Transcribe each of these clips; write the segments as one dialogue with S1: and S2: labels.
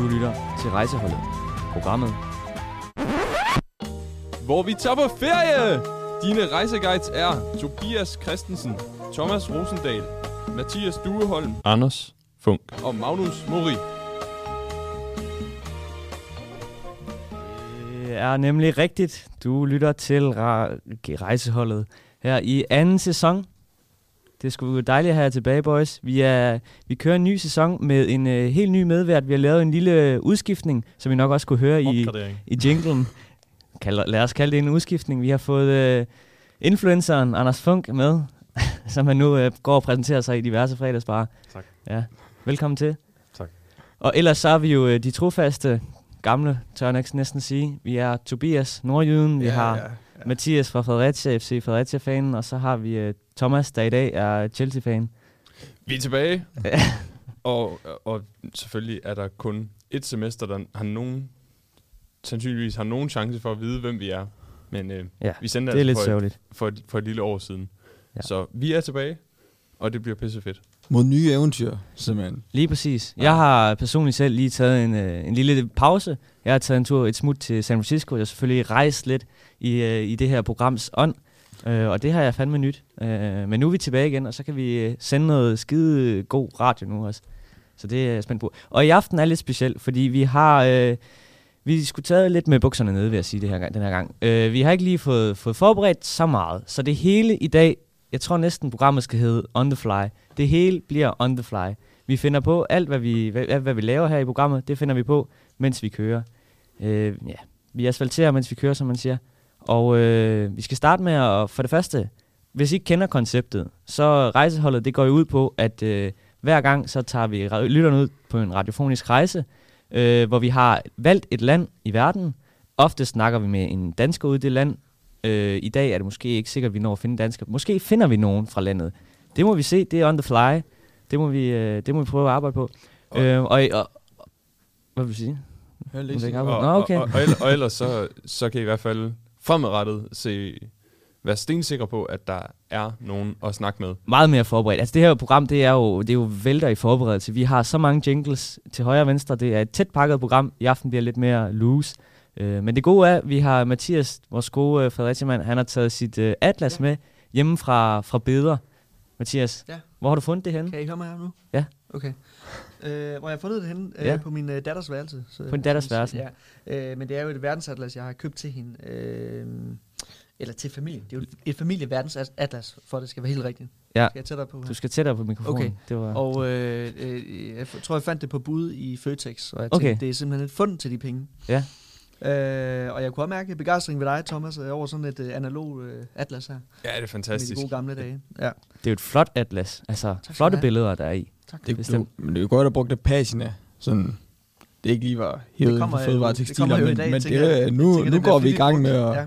S1: Du lytter til Rejseholdet. Programmet
S2: hvor vi tager på ferie. Dine rejseguides er Tobias Christensen, Thomas Rosendal, Mathias Dueholm,
S3: Anders Funk
S2: og Magnus Mori.
S1: Det er nemlig rigtigt. Du lytter til Rejseholdet her i anden sæson. Det er sgu dejligt at have jer tilbage, boys. Vi, er, vi kører en ny sæson med en uh, helt ny medvært. Vi har lavet en lille udskiftning, som I nok også kunne høre i, i jinglen. Kald, lad os kalde det en udskiftning. Vi har fået uh, influenceren Anders Funk med, som han nu uh, går og præsenterer sig i diverse fredagsbarer.
S3: Tak.
S1: Ja. Velkommen til.
S3: Tak.
S1: Og ellers så er vi jo uh, de trofaste gamle, tør jeg næsten sige. Vi er Tobias, Nordjyden. Vi ja, har ja, ja. Mathias fra Fredericia, FC Fredericia-fanen. Og så har vi uh, Thomas, der i dag er Chelsea-fan.
S2: Vi er tilbage. og, og selvfølgelig er der kun et semester, der har nogen sandsynligvis har nogen chance for at vide, hvem vi er. Men øh, ja, vi sendte
S1: det er
S2: altså
S1: lidt
S2: for, et, for, et, for et lille år siden. Ja. Så vi er tilbage, og det bliver pissefedt.
S4: Mod nye eventyr, simpelthen.
S1: Lige præcis. Ja. Jeg har personligt selv lige taget en, øh, en lille pause. Jeg har taget en tur, et smut til San Francisco. Jeg har selvfølgelig rejst lidt i, øh, i det her programs ånd. Øh, og det har jeg fandme nyt. Øh, men nu er vi tilbage igen, og så kan vi øh, sende noget skide god radio nu også. Så det er jeg spændt på. Og i aften er lidt specielt, fordi vi har... Øh, vi skulle tage lidt med bukserne nede, vil jeg sige, det her, den her gang. Øh, vi har ikke lige fået, fået forberedt så meget, så det hele i dag, jeg tror næsten programmet skal hedde On The Fly. Det hele bliver On The Fly. Vi finder på alt, hvad vi, hvad, hvad vi laver her i programmet, det finder vi på, mens vi kører. Øh, ja, vi asfalterer, mens vi kører, som man siger. Og øh, vi skal starte med at, for det første, hvis I ikke kender konceptet, så rejseholdet, det går jo ud på, at øh, hver gang, så tager vi lytterne ud på en radiofonisk rejse, øh, hvor vi har valgt et land i verden. Ofte snakker vi med en dansker ude i det land. Øh, I dag er det måske ikke sikkert, at vi når at finde dansker. Måske finder vi nogen fra landet. Det må vi se. Det er on the fly. Det må vi, øh, det må vi prøve at arbejde på. Og, øh, og, og, hvad vil du sige?
S2: Jeg og, Nå, okay. og, og, og, ellers, og ellers så, så kan I i hvert fald fremadrettet se være stensikker på, at der er nogen at snakke med.
S1: Meget mere forberedt. Altså det her program, det er jo, det er jo vælter i forberedelse. Vi har så mange jingles til højre og venstre. Det er et tæt pakket program. I aften bliver lidt mere loose. Uh, men det gode er, at vi har Mathias, vores gode uh, Fredericia han har taget sit uh, atlas ja. med hjemme fra, fra Beder. Mathias, ja. hvor har du fundet det henne?
S5: Kan I høre mig her nu?
S1: Ja.
S5: Okay. Uh, hvor jeg har fundet det henne? Uh, ja. På min uh, datters værelse.
S1: Så, på din datters værelse?
S5: Ja. Uh, men det er jo et verdensatlas, jeg har købt til hende. Uh, eller til familien. Det er jo et familieverdensatlas, for at det skal være helt rigtigt.
S1: Ja.
S5: Skal jeg tættere på? Her?
S1: Du skal tættere på mikrofonen.
S5: Okay. Det var og øh, øh, jeg tror, jeg fandt det på bud i Føtex, og jeg
S1: okay.
S5: tænkte, det er simpelthen et fund til de penge.
S1: Ja.
S5: Øh, og jeg kunne også mærke begejstring ved dig, Thomas, øh, over sådan et uh, analog uh, atlas her.
S2: Ja, det er fantastisk.
S5: Med de gode gamle dage. Ja.
S1: Det er jo et flot atlas. Altså, tak flotte billeder, der er i.
S4: Tak. Det, du, men det er jo godt at bruge det pagina. Sådan, det ikke lige var helt fødevare tekstiler, men, dag, men tænker, det, nu, tænker, nu går vi i gang med at,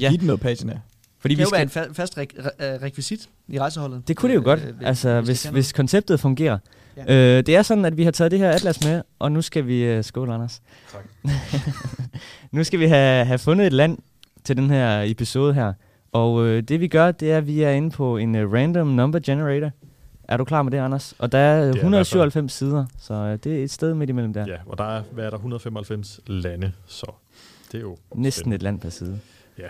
S4: ja. give den noget pagina.
S5: Fordi det kan vi jo skal... være en fa- fast re- re- rekvisit i rejseholdet.
S1: Det kunne det jo godt, øh, altså hvis, hvis konceptet fungerer. Ja. Øh, det er sådan, at vi har taget det her atlas med, og nu skal vi... Uh, skål, Anders.
S2: Tak.
S1: nu skal vi have, have fundet et land til den her episode her. Og øh, det vi gør, det er, at vi er inde på en uh, random number generator. Er du klar med det, Anders? Og der er, er 197 sider, så uh, det er et sted midt imellem der.
S3: Ja, og der er, hvad er der, 195 lande, så det er jo...
S1: Næsten et land per side.
S3: Ja,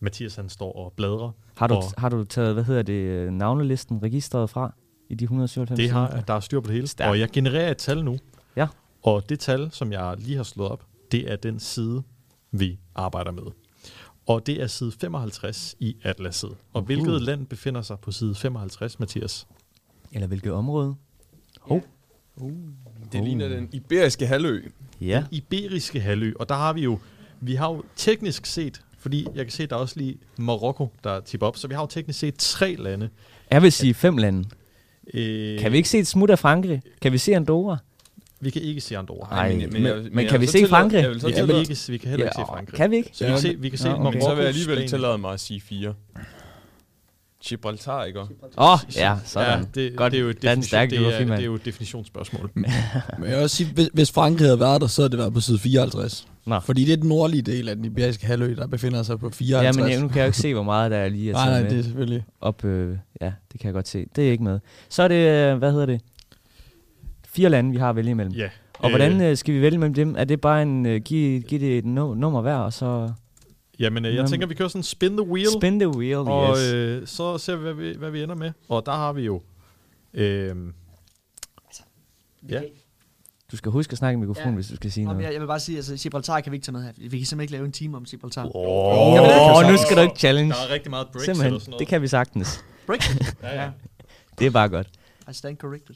S3: Mathias han står og bladrer.
S1: Har du,
S3: og
S1: har du taget, hvad hedder det, øh, navnelisten, registret fra i de 197?
S3: Det har, der er styr på det hele. Stærk. Og jeg genererer et tal nu.
S1: Ja.
S3: Og det tal, som jeg lige har slået op, det er den side, vi arbejder med. Og det er side 55 i Atlaset. Og uh. hvilket land befinder sig på side 55, Mathias?
S1: Eller hvilket område?
S2: Oh. Uh. Det uh. ligner den iberiske halvø.
S1: Ja.
S3: Den iberiske halvø. Og der har vi jo, vi har jo teknisk set fordi jeg kan se, at der er også lige Marokko, der tipper op. Så vi har jo teknisk set tre lande.
S1: Jeg vil sige fem lande. Øh, kan vi ikke se et smut af Frankrig? Kan vi se Andorra?
S3: Vi kan ikke se Andorra.
S1: Nej, men, men, men, men, men kan vi se Frankrig?
S3: Jeg vil vi, kan ikke, vi kan heller ikke se Frankrig.
S1: Kan vi ikke?
S3: Så vi kan se, vi kan se ja, okay.
S2: Marokko, Så vil jeg alligevel tillade mig at sige fire. Gibraltar, ikke? Åh,
S1: oh, ja, sådan. Ja,
S3: det, Godt, det er jo et, definition, det er, det er jo et definitionsspørgsmål.
S4: Men jeg vil også sige, hvis, hvis Frankrig havde været der, så havde det været på side 54. Nå. Fordi det er den nordlige del af den iberiske halvø, der befinder sig på 54.
S1: Ja, men jeg, nu kan jeg jo ikke se, hvor meget der er lige at
S4: nej, nej, med. det er selvfølgelig.
S1: Op, øh, ja, det kan jeg godt se. Det er ikke med. Så er det, øh, hvad hedder det? Fire lande, vi har at vælge imellem.
S3: Ja.
S1: Og øh, hvordan øh, skal vi vælge mellem dem? Er det bare en, uh, give, give det et no, nummer hver, og så...
S3: Jamen, øh, jeg tænker, vi kører sådan spin the wheel.
S1: Spin the wheel,
S3: og,
S1: yes.
S3: øh, så ser vi hvad, vi, hvad vi ender med. Og der har vi jo... Øh, ja.
S1: Du skal huske at snakke i mikrofonen, ja. hvis du skal sige noget.
S5: Jeg, jeg vil bare sige, at altså, Gibraltar kan vi ikke tage med her. Vi kan simpelthen ikke lave en time om Gibraltar. Åh,
S1: oh, oh, oh, nu skal du ikke challenge.
S3: Der er rigtig meget Brexit
S1: Simpelthen,
S3: og sådan noget.
S1: det kan vi sagtens.
S5: Brexit?
S3: ja, ja.
S1: Det er bare godt.
S5: I stand corrected.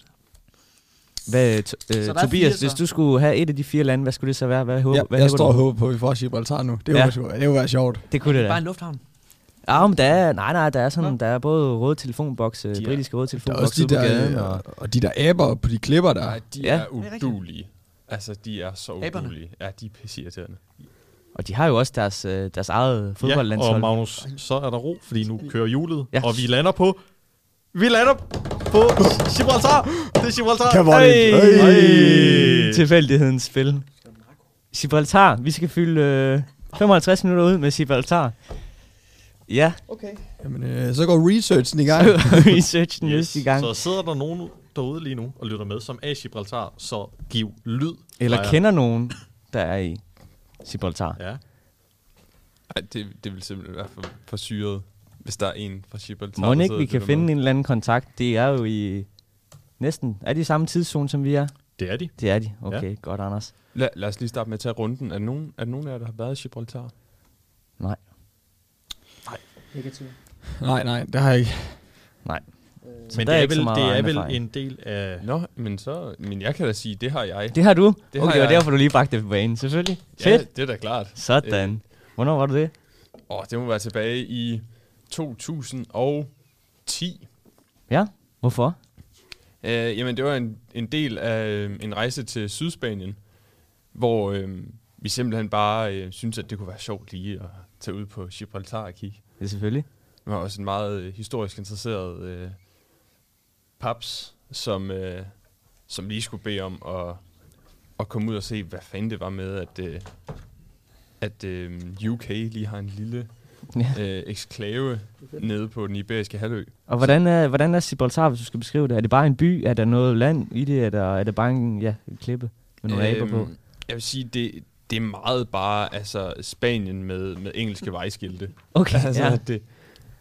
S1: Hvad, to, øh, Tobias, fire, hvis du skulle have et af de fire lande, hvad skulle det så være? Hvad,
S4: ja,
S1: hvad
S4: jeg står og håber på, at vi får Gibraltar nu. Det, ja. var, det være sjovt.
S1: Det kunne det da.
S5: Bare en lufthavn.
S1: Ja, men der er, nej, nej, der er sådan, ja. der er både røde telefonboks, de britiske røde telefonboks
S4: de der, gaden, og, og, de der aber på de klipper der.
S2: Nej, de ja. er udulige. Altså, de er så udulige. Ja, de er pisseirriterende.
S1: Og de har jo også deres, deres eget fodboldlandshold.
S3: Ja, og Magnus, så er der ro, fordi nu kører hjulet, ja. og vi lander på vi lander på Gibraltar. Det er Gibraltar.
S4: Kan hey.
S1: hey. Tilfældighedens spil. Gibraltar. Vi skal fylde øh, 55 minutter ud med Gibraltar. Ja.
S5: Okay.
S4: Jamen, øh, så går researchen i gang.
S1: researchen yes. i gang.
S3: Så sidder der nogen derude lige nu og lytter med, som er i Gibraltar, så giv lyd.
S1: Eller Freja. kender nogen, der er i Gibraltar.
S3: Ja.
S2: Ej, det, det vil simpelthen være for, for syret hvis der er en fra Gibraltar.
S1: Må ikke vi kan finde med. en eller anden kontakt? Det er jo i næsten... Er de i samme tidszone, som vi er?
S3: Det er de.
S1: Det er de. Okay, ja. godt, Anders.
S2: La, lad os lige starte med at tage runden. Er der nogen, er der nogen af jer, der har været i Gibraltar?
S1: Nej.
S5: Nej. Negativ.
S4: Nej, nej, det har jeg ikke.
S1: Nej.
S3: Øh, men det er, vel, det er vel en del af...
S2: Nå, men så... Men jeg kan da sige, det har jeg.
S1: Det har du? Det okay, har jeg. og derfor du lige bragte det på banen, selvfølgelig.
S2: Ja, Fedt. det er da klart.
S1: Sådan. Øh. Hvornår var du det?
S2: Åh, oh, det må være tilbage i 2010.
S1: Ja, hvorfor?
S2: Øh, jamen, det var en, en del af øh, en rejse til Sydspanien, hvor øh, vi simpelthen bare øh, syntes, at det kunne være sjovt lige at tage ud på Gibraltar og kigge.
S1: Det er selvfølgelig.
S2: Vi var også en meget øh, historisk interesseret øh, paps, som, øh, som lige skulle bede om at, at komme ud og se, hvad fanden det var med, at, øh, at øh, UK lige har en lille ja. øh, eksklave nede på den iberiske halvø.
S1: Og hvordan er, hvordan er Gibraltar, hvis du skal beskrive det? Er det bare en by? Er der noget land i det? Er, der, er det bare en, ja, en klippe med nogle øhm, aber på?
S2: Jeg vil sige, det, det er meget bare altså, Spanien med, med engelske vejskilte.
S1: Okay,
S2: altså,
S1: ja.
S2: Det,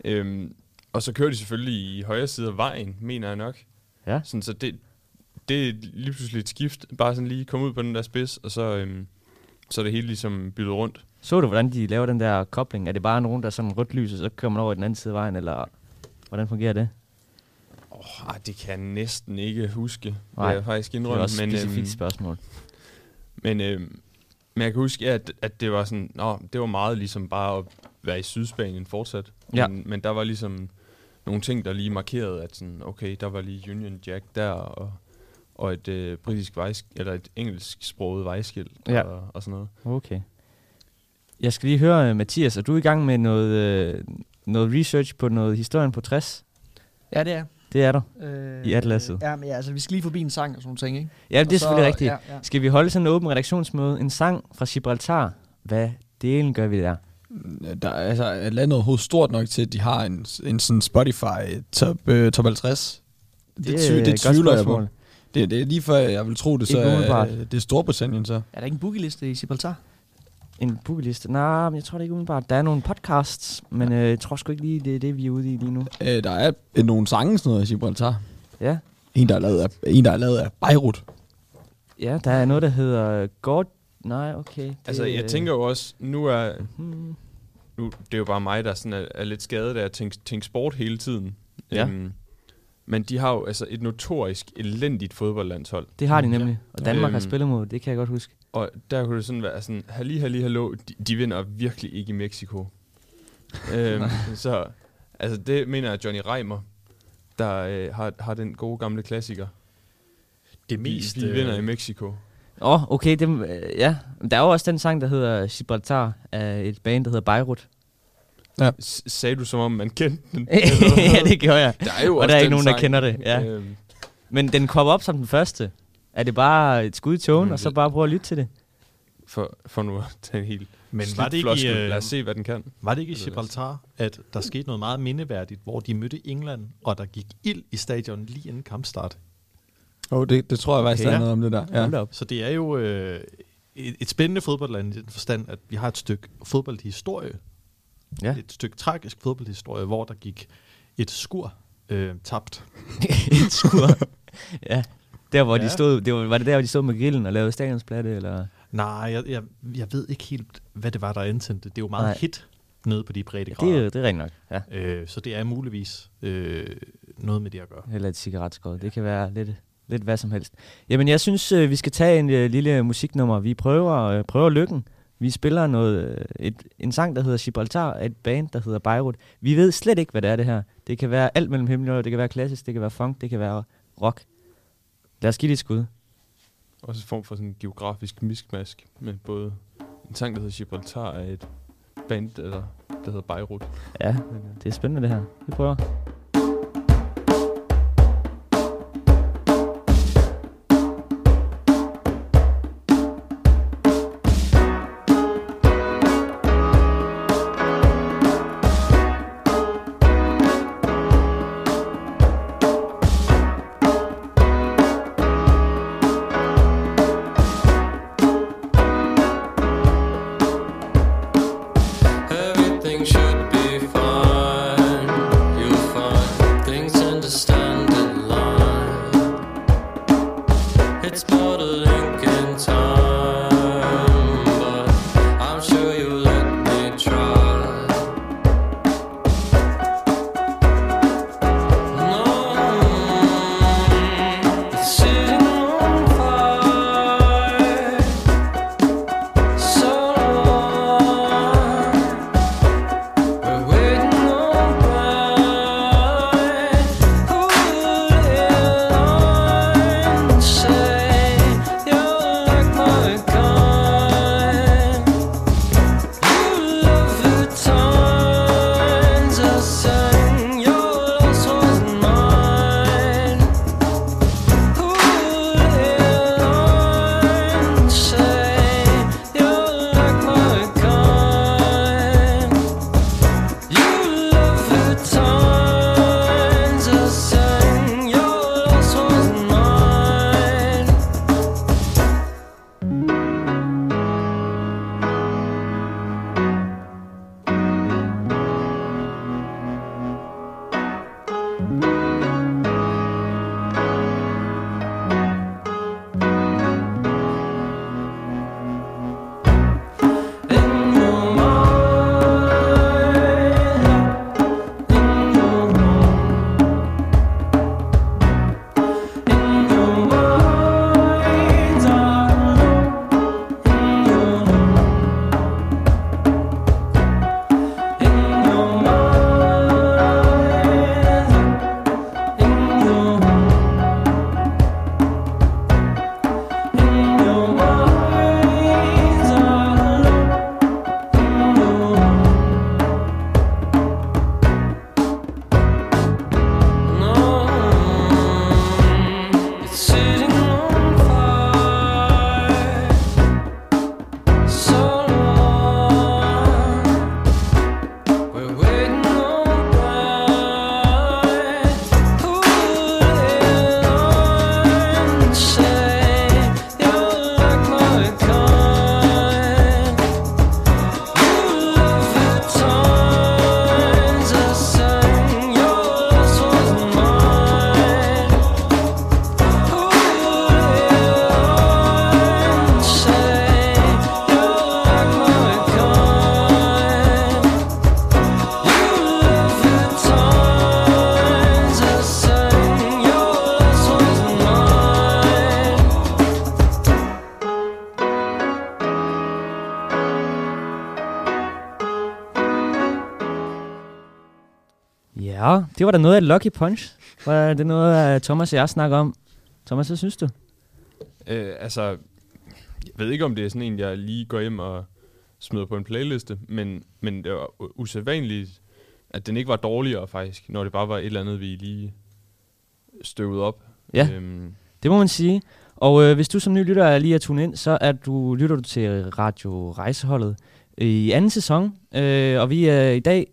S2: øhm, og så kører de selvfølgelig i højre side af vejen, mener jeg nok.
S1: Ja.
S2: Sådan, så det, det er lige pludselig et skift. Bare sådan lige komme ud på den der spids, og så, øhm, så er det hele ligesom byttet rundt.
S1: Så du, hvordan de laver den der kobling? Er det bare nogen, der er sådan rødt lys, og så kører man over i den anden side af vejen, eller hvordan fungerer det?
S2: Oh, det kan jeg næsten ikke huske.
S1: Nej,
S2: det er faktisk indrømme. Det er
S1: også et specifikt øhm, spørgsmål.
S2: Men, øhm, men jeg kan huske, at, at det var sådan, nå, det var meget ligesom bare at være i Sydspanien fortsat.
S1: Ja.
S2: Men, men der var ligesom nogle ting, der lige markerede, at sådan, okay, der var lige Union Jack der, og, og et øh, britisk vejsk, eller et engelsk sproget vejskilt,
S1: ja.
S2: og, og sådan noget.
S1: Okay. Jeg skal lige høre, uh, Mathias, er du i gang med noget, uh, noget research på noget historien på 60?
S5: Ja, det er
S1: Det er der, øh, i atlaset.
S5: Ja, men ja, altså, vi skal lige forbi en sang og sådan nogle ting, ikke?
S1: Ja, det er
S5: og
S1: selvfølgelig rigtigt.
S5: Ja, ja.
S1: Skal vi holde sådan en åben redaktionsmøde? En sang fra Gibraltar? Hvad delen gør vi der?
S4: Der er altså landet hos stort nok til, at de har en, en sådan Spotify top, øh, top 50. Det, det, ty, det tvivler jeg på. Det, det er lige før, jeg vil tro det, så er, det er Storbritannien så.
S5: Er der ikke en boogieliste i Gibraltar?
S1: En bookeliste? Nej, men jeg tror det ikke umiddelbart. Der er nogle podcasts, men øh, jeg tror sgu ikke lige, det er det, vi er ude i lige nu.
S4: Øh, der er øh, nogle sange, sådan noget af Gibraltar.
S1: Ja.
S4: En, der er lavet af, en, der er lavet af Beirut.
S1: Ja, der er noget, der hedder God... Nej, okay. Det,
S2: altså, jeg tænker jo også, nu er... Hmm. Nu, det er jo bare mig, der sådan er, er lidt skadet af at tænke, tænke sport hele tiden.
S1: Ja. Øhm,
S2: men de har jo altså et notorisk elendigt fodboldlandshold.
S1: Det har de nemlig. Og Danmark øhm, har spillet mod, det kan jeg godt huske.
S2: Og der kunne det sådan være sådan, halli, halli, hallo, de, de vinder virkelig ikke i Mexico. øhm, så altså det mener jeg Johnny Reimer, der øh, har, har den gode gamle klassiker.
S3: Det mest...
S2: Vi, vi vinder øh, i Mexico.
S1: Åh, oh, okay, det, øh, ja. Der er jo også den sang, der hedder Gibraltar, af et band, der hedder Beirut.
S2: Ja. S- sagde du, som om man kendte den?
S1: ja, det gjorde jeg.
S2: Der er jo
S1: Og der er ikke nogen,
S2: sang.
S1: der kender det. Ja. Øhm. Men den kom op som den første. Er det bare et skud i togen, og så bare prøve at lytte til det?
S2: For, for nu at tage en helt
S3: Men var det ikke i, uh,
S2: Lad os se, hvad den kan.
S3: Var det ikke i Gibraltar, at der skete noget meget mindeværdigt, hvor de mødte England, og der gik ild i stadion lige inden kampstart?
S4: Oh, det, det tror jeg faktisk, okay, der er noget om det der.
S3: Ja. Så det er jo øh, et, et spændende fodboldland i den forstand, at vi har et stykke fodboldhistorie. Ja. Et stykke tragisk fodboldhistorie, hvor der gik et skur øh, tabt.
S6: et skur? ja. Der, hvor ja. de stod, det var, var det der, hvor de stod med grillen og lavede stadionsplatte, eller?
S3: Nej, jeg, jeg, jeg ved ikke helt, hvad det var, der antændte. Det er jo meget Nej. hit nede på de breddegrader.
S6: Ja, det, det er rent nok, ja.
S3: Øh, så det er muligvis øh, noget med det at gøre.
S6: Eller et cigaretskåd. Ja. Det kan være lidt, lidt hvad som helst. Jamen, jeg synes, øh, vi skal tage en øh, lille musiknummer. Vi prøver, øh, prøver lykken. Vi spiller noget, et, en sang, der hedder Gibraltar, et band, der hedder Beirut. Vi ved slet ikke, hvad det er, det her. Det kan være alt mellem himmel og det kan være klassisk, det kan være funk, det kan være rock. Lad os give det et skud.
S2: Også en form for sådan en geografisk miskmask med både en sang, der hedder Gibraltar af et band, eller der hedder Beirut.
S6: Ja, det er spændende det her. Vi prøver. Det var da noget af et lucky punch. Var det noget, Thomas og jeg snakker om? Thomas, hvad synes du?
S2: Øh, altså, jeg ved ikke, om det er sådan en, jeg lige går hjem og smider på en playliste, men, men det var usædvanligt, at den ikke var dårligere faktisk, når det bare var et eller andet, vi lige støvede op.
S6: Ja, øhm. det må man sige. Og øh, hvis du som ny lytter er lige at tune ind, så er du, lytter du til Radio Rejseholdet i anden sæson. Øh, og vi er i dag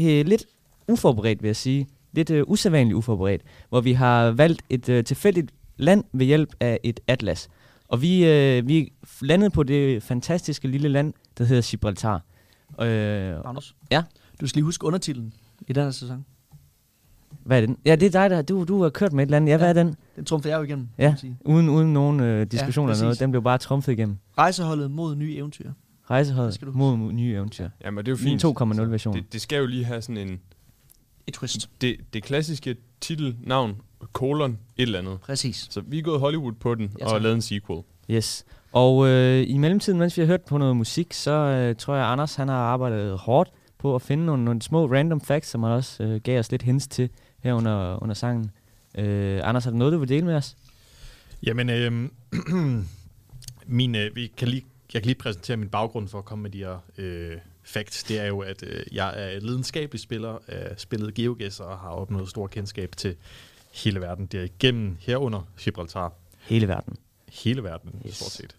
S6: øh, lidt uforberedt, vil jeg sige. Lidt uh, usædvanligt uforberedt, hvor vi har valgt et uh, tilfældigt
S1: land ved hjælp af et atlas. Og vi, øh, vi landede på det fantastiske lille land, der hedder Gibraltar.
S5: Øh, Magnus?
S1: Ja?
S5: Du skal lige huske undertitlen i den her sæson.
S1: Hvad er den? Ja, det er dig, der du, du har kørt med et eller andet. Ja, ja. hvad er den?
S5: Den trumfer jeg jo igennem.
S1: Ja, uden, uden nogen øh, diskussion ja, eller noget. Den blev bare trumfet igennem.
S5: Rejseholdet mod nye eventyr.
S1: Rejseholdet mod nye eventyr.
S2: Ja, men det er jo fint.
S1: 2.0 version.
S2: Det, det, skal jo lige have sådan en...
S5: Et twist.
S2: Det, det klassiske titelnavn, kolon, et eller andet.
S5: Præcis.
S2: Så vi er gået Hollywood på den ja, og lavet en sequel.
S1: Yes. Og øh, i mellemtiden, mens vi har hørt på noget musik, så øh, tror jeg, Anders han har arbejdet hårdt på at finde nogle, nogle små random facts, som han også øh, gav os lidt hints til her under, under sangen. Øh, Anders, har du noget, du vil dele med os?
S3: Jamen, øh, min, øh, vi kan lige, jeg kan lige præsentere min baggrund for at komme med de her øh, facts. Det er jo, at øh, jeg er lidenskabelig spiller af spillet GeoGuessr og har opnået stor kendskab til hele verden. Det er igennem herunder Gibraltar.
S1: Hele verden?
S3: Hele verden, yes. stort set.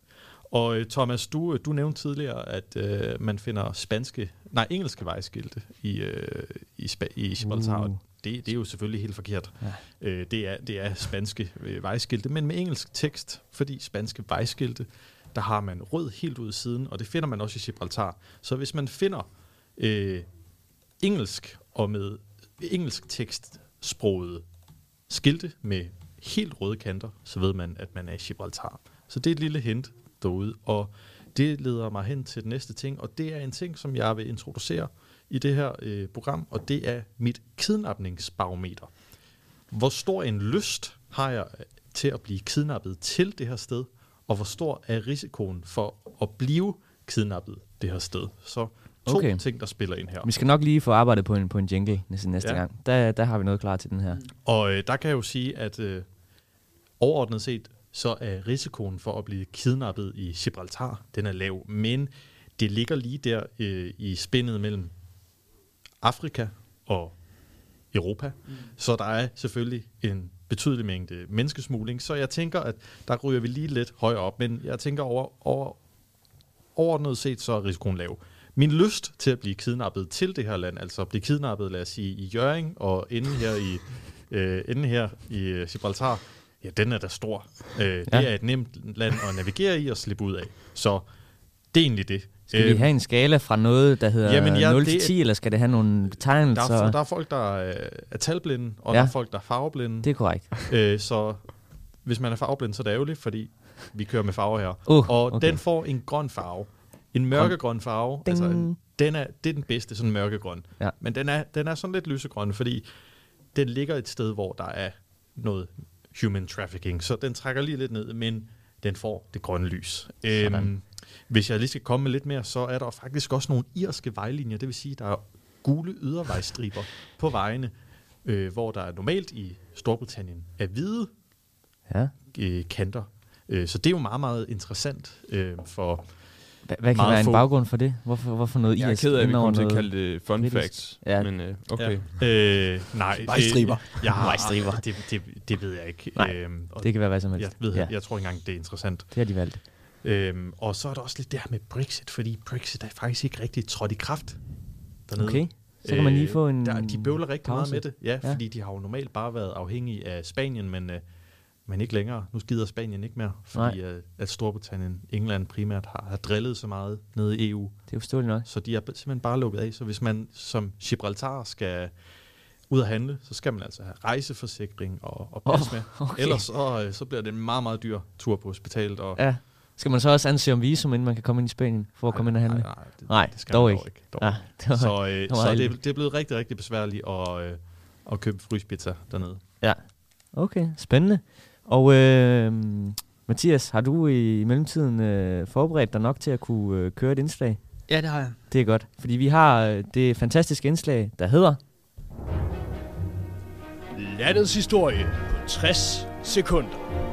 S3: Og øh, Thomas, du, du nævnte tidligere, at øh, man finder spanske, nej, engelske vejskilte i, øh, i, Spa- i Gibraltar. Uh. Det, det er jo selvfølgelig helt forkert. Ja. Øh, det, er, det er spanske øh, vejskilte, men med engelsk tekst, fordi spanske vejskilte, der har man rød helt ud i siden, og det finder man også i Gibraltar. Så hvis man finder øh, engelsk og med engelsk tekstsproget skilte med helt røde kanter, så ved man, at man er i Gibraltar. Så det er et lille hint derude, og det leder mig hen til den næste ting, og det er en ting, som jeg vil introducere i det her øh, program, og det er mit kidnapningsbarometer. Hvor stor en lyst har jeg til at blive kidnappet til det her sted, og hvor stor er risikoen for at blive kidnappet det her sted. Så to okay. ting, der spiller ind her.
S1: Vi skal nok lige få arbejdet på en, på en jingle næste, næste ja. gang. Der, der har vi noget klar til den her.
S3: Og øh, der kan jeg jo sige, at øh, overordnet set, så er risikoen for at blive kidnappet i Gibraltar, den er lav. Men det ligger lige der øh, i spændet mellem Afrika og Europa. Mm. Så der er selvfølgelig en betydelig mængde menneskesmugling. Så jeg tænker, at der ryger vi lige lidt højere op. Men jeg tænker over, over overordnet set, så er risikoen lav. Min lyst til at blive kidnappet til det her land, altså at blive kidnappet, lad os sige, i Jøring og inde her i, øh, inde her i øh, Gibraltar, ja, den er da stor. Øh, ja. Det er et nemt land at navigere i og slippe ud af. Så det er egentlig det.
S1: Skal vi øhm, have en skala fra noget, der hedder jamen, ja, 0 til 10, eller skal det have nogle tegnelser?
S3: Der er, der er folk, der er talblinde, og ja. der er folk, der er farveblinde.
S1: Det er korrekt.
S3: Øh, så hvis man er farveblind, så er det ærgerligt, fordi vi kører med farver her. Uh, og okay. den får en grøn farve. En mørkegrøn farve. Ding. Altså, en, den er, det er den bedste, sådan mørkegrøn. Ja. Men den er, den er sådan lidt lysegrøn, fordi den ligger et sted, hvor der er noget human trafficking. Så den trækker lige lidt ned, men den får det grønne lys. Øhm, hvis jeg lige skal komme med lidt mere, så er der faktisk også nogle irske vejlinjer, det vil sige, der er gule ydervejstriber på vejene, øh, hvor der er normalt i Storbritannien er hvide ja. øh, kanter. Øh, så det er jo meget, meget interessant øh, for
S1: Hva, hvad kan være en baggrund for det? Hvorfor, hvorfor noget
S2: Jeg er ked af, at vi kommer til at kalde det fun kritisk. facts. Ja. Men uh, okay.
S3: Ja. Øh, nej.
S5: Vejstriber.
S3: Jeg har, Vejstriber. Det, det, det ved jeg ikke.
S1: Nej, øhm, det kan være hvad som helst.
S3: Jeg, ved, ja. jeg tror ikke engang, det er interessant.
S1: Det har de valgt.
S3: Øhm, og så er der også lidt det her med Brexit, fordi Brexit er faktisk ikke rigtig trådt i kraft dernede.
S1: Okay. Så kan man lige få en
S3: øh, der, De bøvler rigtig pause. meget med det, ja, ja, fordi de har jo normalt bare været afhængige af Spanien, men øh, men ikke længere. Nu skider Spanien ikke mere, fordi at, at Storbritannien, England primært har, har drillet så meget nede i EU.
S1: Det er jo forståeligt nok.
S3: Så de er simpelthen bare lukket af. Så hvis man som Gibraltar skal ud at handle, så skal man altså have rejseforsikring og, og pas oh, med. Okay. Ellers så, øh, så bliver det en meget, meget dyr tur på hospitalet. Og
S1: ja. Skal man så også ansøge om visum, inden man kan komme ind i Spanien, for at komme ind og handle?
S3: Nej, nej, det, nej, det skal dog ikke. ikke. Dog.
S1: Ja,
S3: det var, så øh, det, så det, det er blevet rigtig, rigtig besværligt at, øh, at købe fryspizza dernede.
S1: Ja, okay, spændende. Og øh, Mathias, har du i mellemtiden øh, forberedt dig nok til at kunne øh, køre et indslag?
S5: Ja, det har jeg.
S1: Det er godt, fordi vi har øh, det fantastiske indslag, der hedder...
S7: Landets historie på 60 sekunder.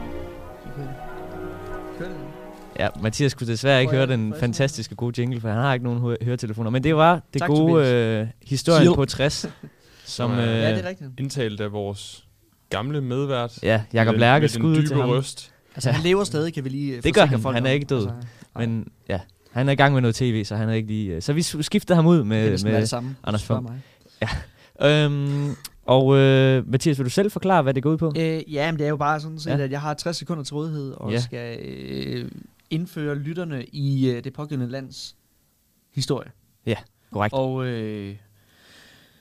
S1: Ja, Mathias kunne desværre ikke høre den fantastiske gode jingle, for han har ikke nogen hø- høretelefoner. Men det var det tak, gode øh, historie på 60,
S2: som øh, ja, det er rigtigt. indtalt af vores gamle medvært.
S1: Ja, Jakob Lærke, skud til ham. Røst.
S5: Altså, han lever stadig, kan vi lige
S1: Det gør han, folk han er ikke død. Altså, men ja, han er i gang med noget tv, så han er ikke lige... Så vi skiftede ham ud med, med
S5: det samme,
S1: Anders Fogh. Ja. Øhm, Og øh, Mathias, vil du selv forklare, hvad det går ud på?
S5: Øh, ja, men det er jo bare sådan set, ja. at jeg har 60 sekunder til rådighed, og ja. skal øh, indføre lytterne i øh, det pågældende lands historie.
S1: Ja, korrekt.
S5: Og øh,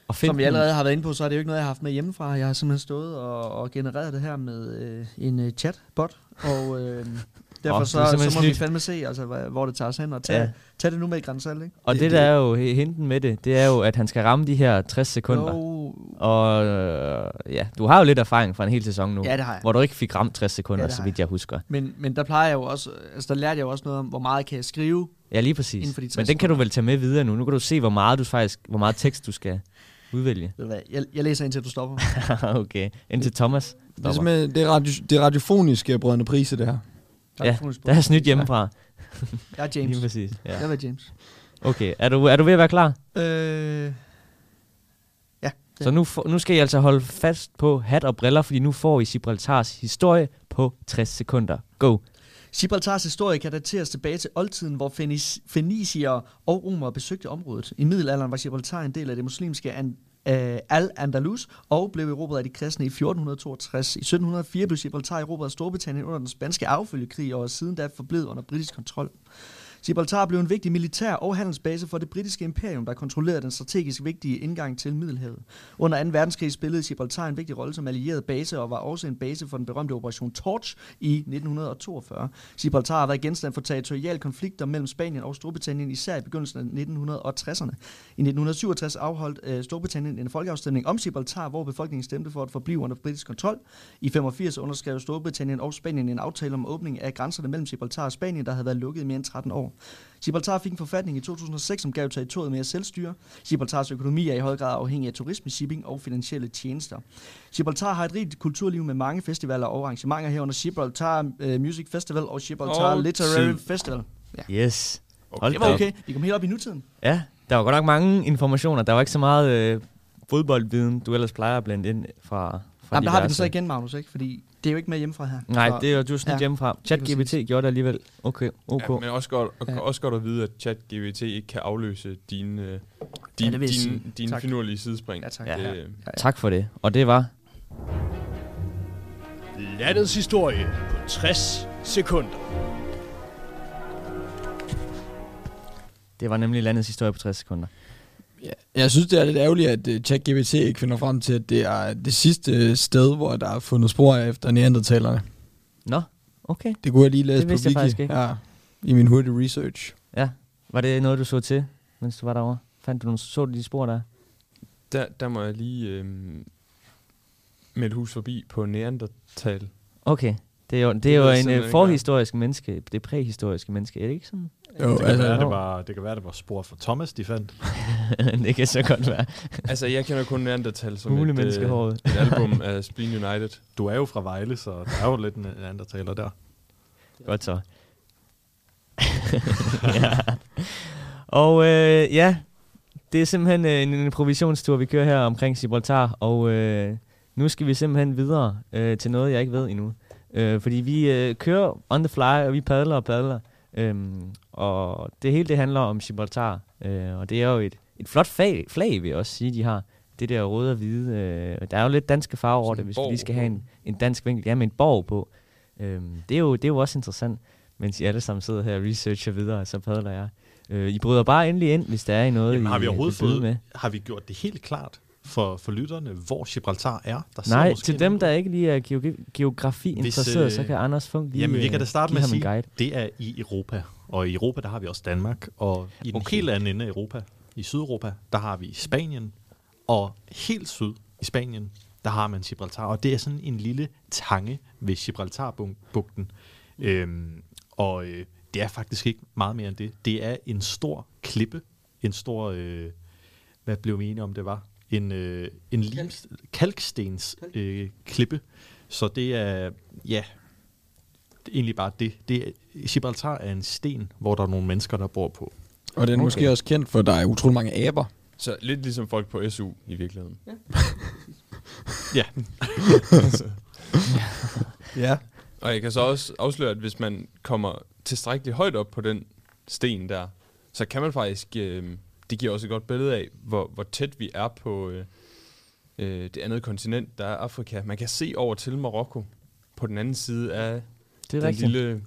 S5: og som vi allerede har været inde på, så er det jo ikke noget, jeg har haft med hjemmefra. Jeg har simpelthen stået og, og genereret det her med øh, en øh, chatbot, og øh, derfor oh, så, så må snydt. vi fandme se, altså, hvor det tager os hen, og tage, ja. tage det nu med i grænsal, ikke?
S1: Og det, det, der er jo hinten med det, det er jo, at han skal ramme de her 60 sekunder. Jo. Og øh, ja, du har jo lidt erfaring fra en hel sæson nu,
S5: ja, det har jeg.
S1: hvor du ikke fik ramt 60 sekunder, ja, så vidt jeg husker.
S5: Men, men der plejer jeg jo også, altså der lærte jeg jo også noget om, hvor meget kan jeg skrive
S1: Ja, lige præcis. De men den kan du vel tage med videre nu. Nu kan du se, hvor meget, du faktisk, hvor meget tekst du skal udvælge.
S5: Ved hvad, jeg, jeg læser indtil du stopper.
S1: okay, indtil Thomas
S4: stopper. Det er, med, det er, radio, det er radiofoniske brødende priser, det her.
S1: Ja, der er snydt hjemmefra.
S5: jeg er James.
S1: Lige præcis.
S5: Ja. Jeg er James.
S1: Okay, er du, er du ved at være klar?
S5: Øh, ja.
S1: Så nu, for, nu skal I altså holde fast på hat og briller, fordi nu får I Gibraltars historie på 60 sekunder. Go!
S5: Gibraltars historie kan dateres tilbage til oldtiden, hvor fenicier og romere besøgte området. I middelalderen var Gibraltar en del af det muslimske an- uh, Al-Andalus og blev erobret af de kristne i 1462. I 1704 blev Gibraltar erobret af Storbritannien under den spanske affølgekrig og siden da forblevet under britisk kontrol. Gibraltar blev en vigtig militær og handelsbase for det britiske imperium, der kontrollerede den strategisk vigtige indgang til Middelhavet. Under 2. verdenskrig spillede Gibraltar en vigtig rolle som allieret base og var også en base for den berømte Operation Torch i 1942. Gibraltar har været genstand for territoriale konflikter mellem Spanien og Storbritannien, især i begyndelsen af 1960'erne. I 1967 afholdt øh, Storbritannien en folkeafstemning om Gibraltar, hvor befolkningen stemte for at forblive under britisk kontrol. I 85 underskrev Storbritannien og Spanien en aftale om åbning af grænserne mellem Gibraltar og Spanien, der havde været lukket i mere end 13 år. Gibraltar fik en forfatning i 2006, som gav territoriet mere selvstyre. Gibraltars økonomi er i høj grad afhængig af turisme, shipping og finansielle tjenester. Gibraltar har et rigt kulturliv med mange festivaler og arrangementer herunder Gibraltar uh, Music Festival og Gibraltar oh,
S1: Literary
S5: Festival.
S1: Ja. Yes.
S5: Hold det var okay. Vi kom helt op i nutiden.
S1: Ja, der var godt nok mange informationer. Der var ikke så meget øh, fodboldviden, du ellers plejer at blande ind fra, fra
S5: Jamen, der har vi det så igen, Magnus, ikke? Fordi det er jo ikke med hjemmefra her.
S1: Nej, så, det er jo du sådan ja, hjemmefra. ChatGPT gjorde det alligevel. Okay, okay.
S2: Ja, men også godt, ja. også godt at vide, at ChatGPT ikke kan afløse dine, uh, din, ja, din, din finurlige sidespring.
S1: Ja, tak. Det, ja, ja. Ja, ja. tak for det. Og det var...
S7: Landets historie på 60 sekunder.
S1: Det var nemlig landets historie på 60 sekunder.
S4: Ja, jeg synes, det er lidt ærgerligt, at uh, ChatGPT ikke finder frem til, at det er det sidste sted, hvor der er fundet spor efter neandertalerne.
S1: Nå, okay.
S4: Det kunne jeg lige læse det på Wiki. Ja, i min hurtige research.
S1: Ja, var det noget, du så til, mens du var derovre? Fandt du nogle, så du de spor der?
S2: Der, der må jeg lige øh, med et hus forbi på Neandertal.
S1: Okay, det er jo, det er jo en uh, forhistorisk menneske, det præhistoriske menneske, er det ikke sådan?
S3: Jo, det, kan altså, være, det, var, det kan være, det var spor for Thomas, de fandt.
S1: det kan så godt være.
S2: altså, jeg kender kun Neandertal som et, øh, et album af Spleen United.
S3: Du er jo fra Vejle, så der er jo lidt en Neandertaler der.
S1: Godt så. ja. Og øh, ja, det er simpelthen øh, en provisionstur, vi kører her omkring Gibraltar, og øh, nu skal vi simpelthen videre øh, til noget, jeg ikke ved endnu. Øh, fordi vi øh, kører on the fly, og vi padler og padler. Øhm, og det hele det handler om Gibraltar, øh, og det er jo et, et flot flag, flag, vil jeg også sige, de har. Det der røde og hvide. Øh, der er jo lidt danske farver over det, hvis vi lige skal have en, en dansk vinkel. Ja, med en borg på. Øhm, det, er jo, det er jo også interessant, mens I alle sammen sidder her og researcher videre, så padler jeg. Øh, I bryder bare endelig ind, hvis der er noget, Jamen,
S3: har vi
S1: øh,
S3: overhovedet fået, med. Har vi gjort det helt klart? For, for lytterne, hvor Gibraltar er?
S1: Der Nej, til dem, der ikke lige er geografi, geografi interesseret, øh, så kan Anders Funk lige
S3: Jamen, vi kan da starte
S1: med
S3: at sige, guide. det er i Europa. Og i Europa, der har vi også Danmark. Og i den okay. helt anden ende af Europa, i Sydeuropa, der har vi Spanien. Og helt syd i Spanien, der har man Gibraltar. Og det er sådan en lille tange ved Gibraltarbugten. Øhm, og øh, det er faktisk ikke meget mere end det. Det er en stor klippe, en stor, øh, hvad blev vi enige om det var? En, øh, en Kalk. kalkstens øh, klippe. Så det er, ja, det er egentlig bare det. det er, Gibraltar er en sten, hvor der er nogle mennesker, der bor på.
S4: Og den er okay. måske også kendt for, at der er utrolig mange aber.
S2: Så lidt ligesom folk på SU i virkeligheden.
S5: Ja.
S3: ja.
S4: ja.
S2: Og jeg kan så også afsløre, at hvis man kommer tilstrækkeligt højt op på den sten der, så kan man faktisk øh, det giver også et godt billede af, hvor, hvor tæt vi er på, øh, øh, det andet kontinent, der er Afrika. Man kan se over til Marokko på den anden side af det er den rigtigt. lille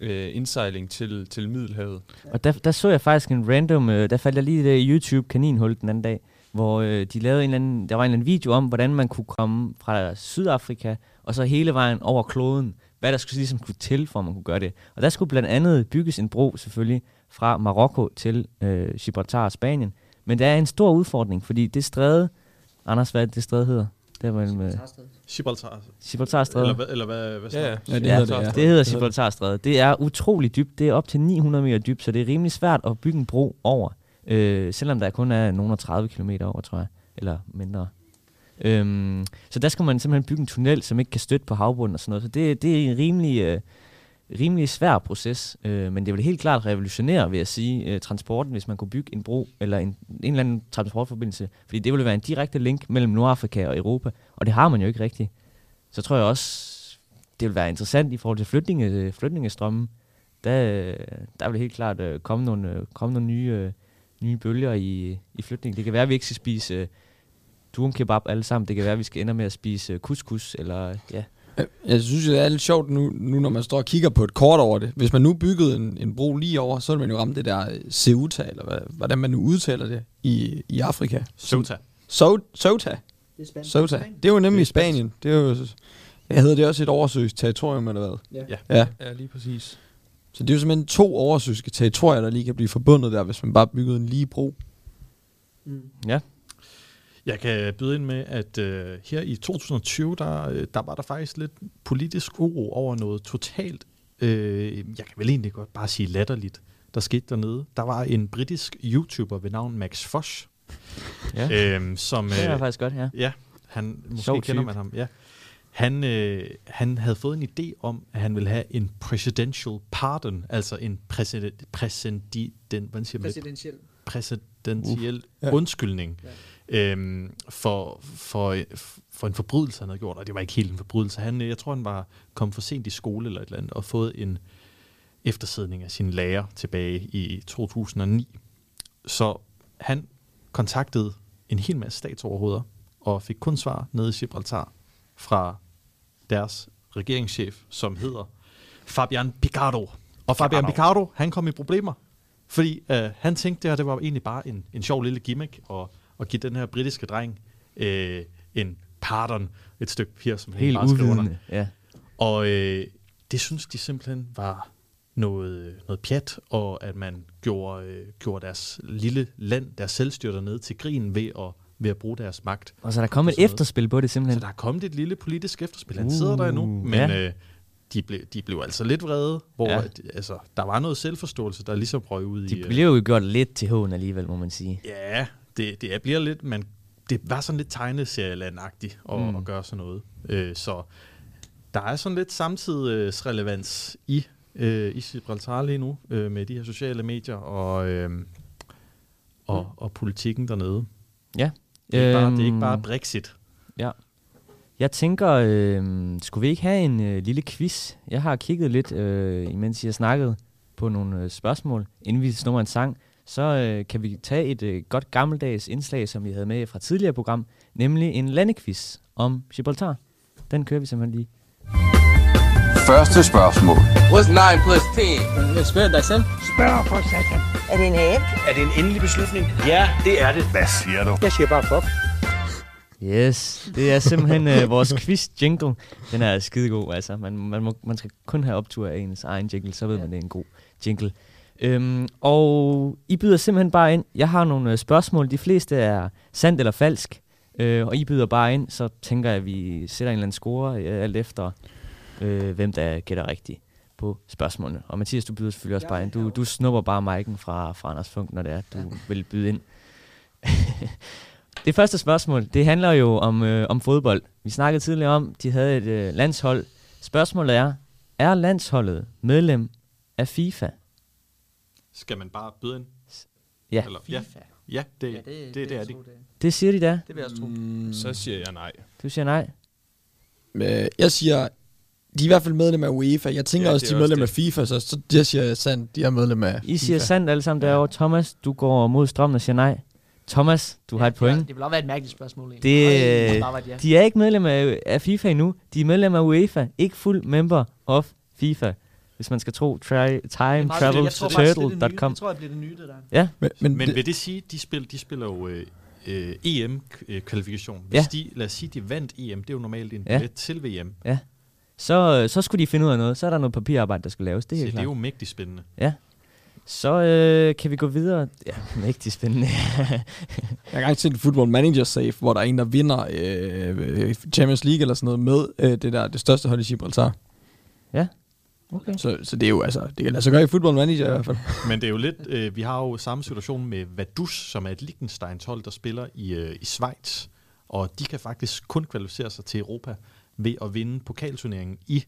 S2: øh, indsejling til, til Middelhavet.
S1: Og der, der så jeg faktisk en random, øh, der faldt jeg lige det YouTube kaninhul den anden dag, hvor øh, de lavede en eller anden, der var en eller anden video om, hvordan man kunne komme fra Sydafrika, og så hele vejen over kloden, hvad der skulle, ligesom skulle til, for at man kunne gøre det. Og der skulle blandt andet bygges en bro, selvfølgelig, fra Marokko til øh, Gibraltar og Spanien. Men der er en stor udfordring, fordi det stræde, Anders, hvad det stræde hedder? Det vel med...
S3: Gibraltar.
S1: Gibraltar
S3: Eller, hvad, eller hvad, hvad
S2: ja, ja.
S1: ja, det, ja, hedder det, ja. det hedder Gibraltar Stræde. Det er utrolig dybt. Det er op til 900 meter dybt, så det er rimelig svært at bygge en bro over. Øh, selvom der kun er nogen 30 km over, tror jeg. Eller mindre. Øhm, så der skal man simpelthen bygge en tunnel, som ikke kan støtte på havbunden og sådan noget. Så det, det er en rimelig, øh, rimelig svær proces, øh, men det ville helt klart revolutionere, vil jeg sige, øh, transporten, hvis man kunne bygge en bro eller en, en eller anden transportforbindelse. Fordi det ville være en direkte link mellem Nordafrika og Europa, og det har man jo ikke rigtigt. Så tror jeg også, det vil være interessant i forhold til flytninge, flytningestrømmen. Der, der vil helt klart øh, komme nogle, øh, komme nogle nye, øh, nye bølger i, i flytning. Det kan være, at vi ikke skal spise øh, kebab alle sammen. Det kan være, at vi skal ende med at spise øh, couscous, eller ja,
S4: jeg synes, det er lidt sjovt nu, nu, når man står og kigger på et kort over det. Hvis man nu byggede en, en bro lige over, så ville man jo ramme det der øh, Ceuta, eller hvad, hvordan man nu udtaler det, i, i Afrika.
S3: Ceuta.
S4: So, Ceuta. Det er Ceuta. Det er jo nemlig det Spanien. Det er jo, jeg hedder det også et oversøgt territorium, eller hvad?
S2: Ja. ja. Ja. ja, lige præcis.
S4: Så det er jo simpelthen to oversøgske territorier, der lige kan blive forbundet der, hvis man bare byggede en lige bro.
S1: Mm. Ja,
S3: jeg kan byde ind med, at øh, her i 2020, der, øh, der var der faktisk lidt politisk uro over noget totalt, øh, jeg kan vel egentlig godt bare sige latterligt, der skete dernede. Der var en britisk YouTuber ved navn Max Fosh,
S1: ja. øh, som... det er øh, faktisk godt, ja.
S3: Ja, han, måske Sjov kender man ham, ja. Han, øh, han havde fået en idé om, at han ville have en presidential pardon, altså en præsident, den, hvad siger man? Præsidentiel. Præsidentiel uh, undskyldning. Ja øhm, for, for, for en forbrydelse, han havde gjort, og det var ikke helt en forbrydelse. Han, jeg tror, han var kommet for sent i skole eller et eller andet, og fået en eftersidning af sin lærer tilbage i 2009. Så han kontaktede en hel masse statsoverhoveder, og fik kun svar nede i Gibraltar fra deres regeringschef, som hedder Fabian Picardo. Og Fabian Picardo, han kom i problemer, fordi øh, han tænkte, at det var egentlig bare en, en sjov lille gimmick, og at give den her britiske dreng øh, en pardon, et stykke papir, som
S1: Helt han bare skrev under. Ja.
S3: Og øh, det synes de simpelthen var noget, noget pjat, og at man gjorde, øh, gjorde deres lille land, deres selvstyre dernede til grin ved at, ved at bruge deres magt.
S1: Og så der kom et efterspil på det simpelthen?
S3: Så der er kommet et lille politisk efterspil. Han uh, sidder der endnu, men ja. øh, de, blev, de blev altså lidt vrede, hvor ja. at, altså, der var noget selvforståelse, der ligesom røg ud
S1: de
S3: i...
S1: De blev jo gjort lidt til hån alligevel, må man sige.
S3: Ja, det, det bliver lidt, man, det var sådan lidt tegneserielandagtigt at, mm. at gøre sådan noget. Øh, så der er sådan lidt samtidsrelevans i, øh, i Gibraltar lige nu, øh, med de her sociale medier og, øh, og, mm. og politikken dernede.
S1: Ja.
S3: Det er, øhm, bare, det er ikke bare Brexit.
S1: Ja. Jeg tænker, øh, skulle vi ikke have en øh, lille quiz? Jeg har kigget lidt, øh, imens jeg snakkede på nogle øh, spørgsmål, inden vi snupper en sang så øh, kan vi tage et øh, godt gammeldags indslag, som vi havde med fra tidligere program, nemlig en landequiz om Gibraltar. Den kører vi simpelthen lige.
S8: Første spørgsmål.
S9: What's 9 plus 10?
S5: Jeg spørger dig selv.
S10: Spørg for satan.
S11: Er det en æg?
S10: Er det en endelig beslutning? Ja, det er det.
S8: Hvad siger du?
S10: Jeg siger bare fuck.
S1: Yes, det er simpelthen øh, vores quiz-jingle. Den er skidegod, altså. Man, man, må, man skal kun have optur af ens egen jingle, så ved man, det er en god jingle. Øhm, og I byder simpelthen bare ind. Jeg har nogle øh, spørgsmål. De fleste er sandt eller falsk. Øh, og I byder bare ind, så tænker jeg, at vi sætter en eller anden score, øh, alt efter, øh, hvem der gætter rigtigt på spørgsmålene. Og Mathias, du byder selvfølgelig også bare ind. Du, du snupper bare mic'en fra, fra Anders Funk, når det er, du vil byde ind. det første spørgsmål, det handler jo om, øh, om fodbold. Vi snakkede tidligere om, de havde et øh, landshold. Spørgsmålet er, er landsholdet medlem af FIFA?
S3: Skal man bare byde ind?
S1: Ja.
S3: Eller, ja. Ja, det, ja, det, det, det, det er det.
S1: Det siger de da.
S5: Det vil jeg også tro.
S2: Mm. Så siger jeg nej.
S1: Du siger nej.
S4: Men jeg siger, de er i hvert fald medlem af UEFA. Jeg tænker ja, også, de er medlem af FIFA, så, så jeg siger sandt, de er medlem af
S1: I FIFA. siger sandt alle sammen derovre. Thomas, du går mod strømmen og siger nej. Thomas, du har et point.
S5: Det vil også være et mærkeligt spørgsmål.
S1: Det, det de er ikke medlem af, af FIFA endnu. De er medlem af UEFA. Ikke fuld member of FIFA. Hvis man skal tro try, time travel turtle.com.
S5: Jeg tror, det bliver det nye, det der.
S1: Ja.
S3: Men, men, men vil det sige, de spiller, de spiller jo øh, øh, EM-kvalifikation. Hvis
S1: ja.
S3: de, lad os sige, de vandt EM, det er jo normalt en billet ja. til VM.
S1: Ja. Så, så skulle de finde ud af noget. Så er der noget papirarbejde, der skal laves. Det er,
S3: Så det er jo mægtigt spændende.
S1: Ja. Så øh, kan vi gå videre. Ja, mægtigt spændende.
S4: jeg har engang set Football Manager Safe, hvor der er en, der vinder øh, Champions League eller sådan noget med øh, det der det største hold i Gibraltar.
S1: Ja. Okay.
S4: Så, så det er jo altså, det kan lade sig gøre i Football Manager i hvert fald.
S3: Men det er jo lidt, øh, vi har jo samme situation med Vaduz, som er et Liechtensteins hold, der spiller i, øh, i Schweiz. Og de kan faktisk kun kvalificere sig til Europa ved at vinde pokalturneringen i,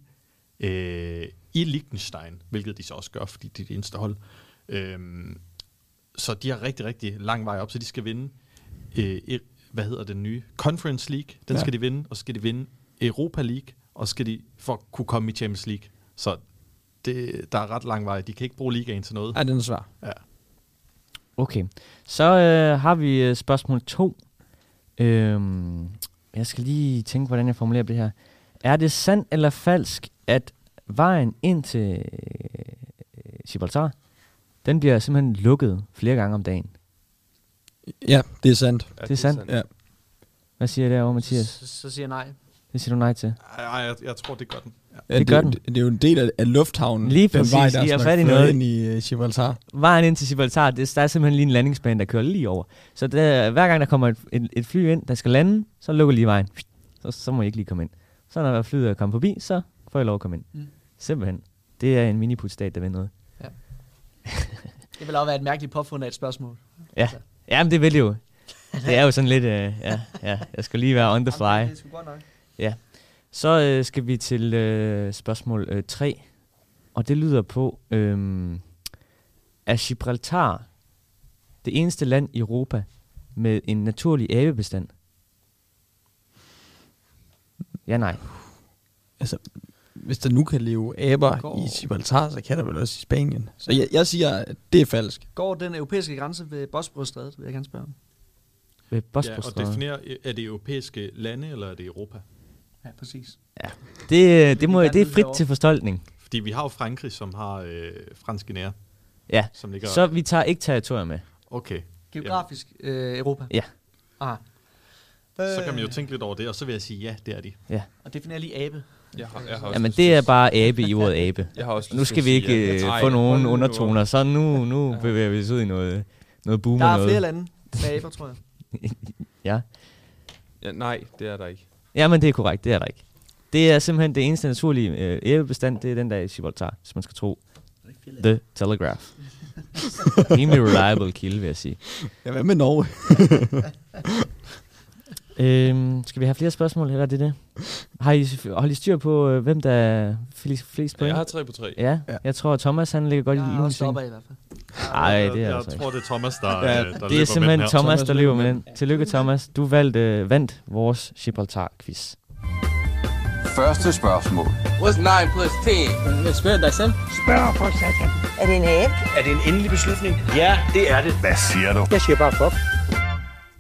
S3: øh, i Liechtenstein, hvilket de så også gør, fordi de er det eneste hold. Øhm, så de har rigtig, rigtig lang vej op, så de skal vinde, øh, hvad hedder den nye, Conference League, den ja. skal de vinde, og så skal de vinde Europa League, og så skal de for at kunne komme i Champions League. Så det, der er ret lang vej. De kan ikke bruge ligaen til noget.
S4: Ja, den er svær.
S3: Ja.
S1: Okay, så øh, har vi øh, spørgsmål to. Øhm, jeg skal lige tænke, hvordan jeg formulerer det her. Er det sandt eller falsk, at vejen ind til øh, Gibraltar, den bliver simpelthen lukket flere gange om dagen?
S4: Ja, det er sandt.
S1: Ja, det er sandt?
S4: Ja.
S1: Hvad siger det over, Mathias?
S5: Så, så siger jeg nej.
S1: Det siger du nej til?
S3: Nej, jeg, jeg tror, det gør den.
S1: Ja. Det, det gør den.
S4: Det, det er jo en del af, af lufthavnen.
S1: Lige præcis. Den vej, der I er fat i noget.
S4: ind i uh, Gibraltar.
S1: Vejen ind til Gibraltar, det, der er simpelthen lige en landingsbane, der kører lige over. Så der, hver gang der kommer et, et, et fly ind, der skal lande, så lukker lige vejen. Så, så må I ikke lige komme ind. Så når flyet er kommet forbi, så får I lov at komme ind. Mm. Simpelthen. Det er en miniputstat, der vil noget. Ja.
S5: det vil også være et mærkeligt påfund af et spørgsmål.
S1: Ja, altså. Jamen, det vil det jo. Det er jo sådan lidt, uh, ja, ja, jeg skal lige være on the fly.
S5: Jamen, det er godt nok.
S1: Ja. Så øh, skal vi til øh, spørgsmål øh, 3, og det lyder på, øh, er Gibraltar det eneste land i Europa med en naturlig abebestand? Ja, nej.
S4: Altså, hvis der nu kan leve aber Går. i Gibraltar, så kan der vel også i Spanien. Så jeg, jeg siger, at det er falsk.
S5: Går den europæiske grænse ved Bosporusstrædet, vil jeg gerne spørge om.
S1: Ved
S3: ja, og definere, er det europæiske lande, eller er det Europa?
S5: Ja, præcis.
S1: Ja. Det, det, må, det er frit til forstolkning.
S3: Fordi vi har jo Frankrig, som har øh, fransk Guinea.
S1: Ja, som ligger så vi tager ikke territorier med.
S3: Okay.
S5: Geografisk øh, Europa?
S1: Ja.
S5: Aha.
S3: Så kan man jo tænke lidt over det, og så vil jeg sige, ja, det er de.
S1: Ja.
S5: Og definerer lige abe.
S2: Jeg har, jeg har
S1: Jamen, det er bare abe i ordet abe.
S2: jeg har også
S1: nu skal vi ikke øh, få nogen undertoner, så nu, nu ja. bevæger vi os ud i noget, noget boomer
S5: Der er
S1: noget.
S5: flere lande med aber, tror jeg.
S1: ja.
S2: ja. Nej, det er der ikke.
S1: Jamen, det er korrekt, det er der ikke. Det er simpelthen det eneste naturlige øh, æblebestand, det er den der i Gibraltar, hvis man skal tro. The Telegraph. Rimelig reliable kilde, vil jeg sige.
S4: Ja, hvad med Norge?
S1: øhm, skal vi have flere spørgsmål, eller er det det? Har I, har I styr på, øh, hvem der er flest, flest point?
S2: Ja, jeg har tre på tre.
S1: Ja, ja. jeg tror, Thomas han ligger godt i
S5: lunen. Jeg har i hvert fald.
S1: Nej, det er
S3: jeg,
S1: altså
S3: jeg tror, det er Thomas, der,
S1: ja,
S3: der
S1: Det er simpelthen Thomas, Thomas, der lever med den. Tillykke, Thomas. Du valgte, vandt vores Gibraltar-quiz.
S8: Første spørgsmål.
S9: What's 9 plus 10?
S10: Spørg dig selv.
S7: Spørg for satan.
S10: Er det en abe?
S7: Er det en endelig beslutning? Ja, det er det.
S8: Hvad siger du?
S10: Jeg siger bare fuck.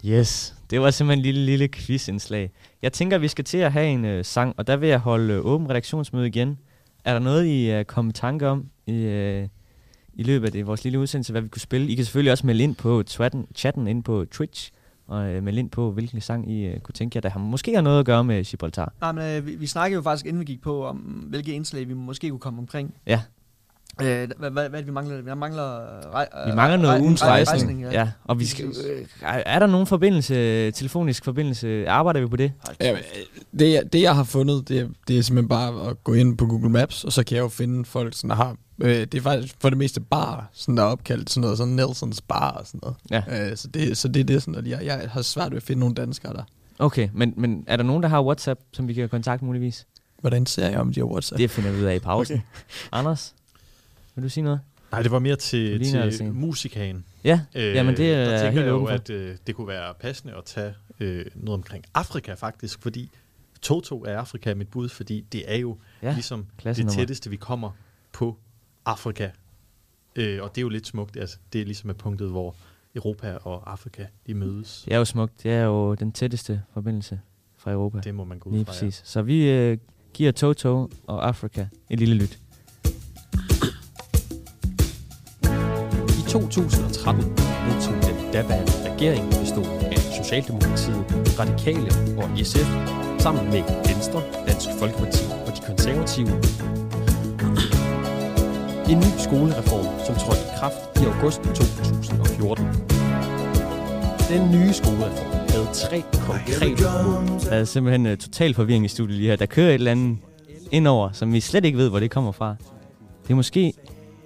S1: Yes, det var simpelthen en lille, lille quizindslag. Jeg tænker, vi skal til at have en øh, sang, og der vil jeg holde øh, åben redaktionsmøde igen. Er der noget, I er øh, kommet i tanke om i, øh, i løbet af det, vores lille udsendelse, hvad vi kunne spille? I kan selvfølgelig også melde ind på chatten, chatten ind på Twitch, og øh, melde ind på, hvilken sang I øh, kunne tænke jer, der har måske har noget at gøre med Gibraltar.
S5: Nej, men øh, vi, vi snakkede jo faktisk, inden vi gik på, om hvilke indslag vi måske kunne komme omkring.
S1: Ja.
S5: Øh, hvad, hvad, hvad vi mangler? Vi mangler, rej,
S1: vi mangler noget
S5: rej,
S1: ugens rejsning.
S5: rejsning. Ja.
S1: ja. og vi skal, øh, er der nogen forbindelse, telefonisk forbindelse? Arbejder vi på det?
S4: Ja, det, jeg, det jeg har fundet, det er, det er simpelthen bare at gå ind på Google Maps, og så kan jeg jo finde folk, der har... Øh, det er faktisk for det meste bar, sådan der er opkaldt sådan noget, sådan Nelsons bar og sådan noget.
S1: Ja.
S4: Øh, så, det, så det er det sådan, at jeg, jeg har svært ved at finde nogle danskere der.
S1: Okay, men, men er der nogen, der har WhatsApp, som vi kan kontakte muligvis?
S4: Hvordan ser jeg om de har WhatsApp?
S1: Det finder vi ud af i pausen. Okay. Anders? Vil du sige noget?
S3: Nej, det var mere til, til musikagen.
S1: Ja, øh, jamen det er
S3: der
S1: helt
S3: jeg jo, at øh, det kunne være passende at tage øh, noget omkring Afrika faktisk, fordi Toto er Afrika mit bud, fordi det er jo ja, ligesom det tætteste, vi kommer på Afrika. Øh, og det er jo lidt smukt, altså det er ligesom et punktet, hvor Europa og Afrika, de mødes.
S12: Det er jo smukt. Det er jo den tætteste forbindelse fra Europa.
S3: Det må man gå
S12: ud
S3: fra,
S12: præcis. Ja. Så vi øh, giver Toto og Afrika et lille lyt.
S11: I 2013 modtog den daværende regering bestående af Socialdemokratiet, Radikale og SF sammen med Venstre, Dansk Folkeparti og de konservative en ny skolereform, som trådte i kraft i august 2014. Den nye skolereform havde tre konkrete mål.
S12: Der er simpelthen uh, total forvirring i studiet lige her. Der kører et eller andet indover, som vi slet ikke ved, hvor det kommer fra. Det er måske...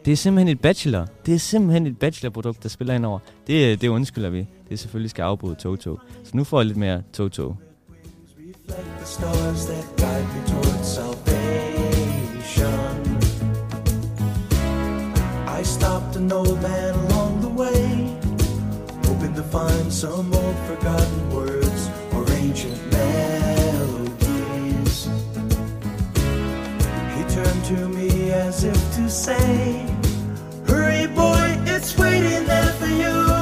S12: Det er simpelthen et bachelor. Det er simpelthen et bachelorprodukt, der spiller indover. Det, det undskylder vi. Det selvfølgelig skal afbryde Toto. Så nu får jeg lidt mere Toto. Reflect the stars that guide me towards salvation. Stopped an old man along the way, hoping to find some old forgotten words or ancient melodies. He turned to me as if to say, Hurry, boy, it's waiting there for you.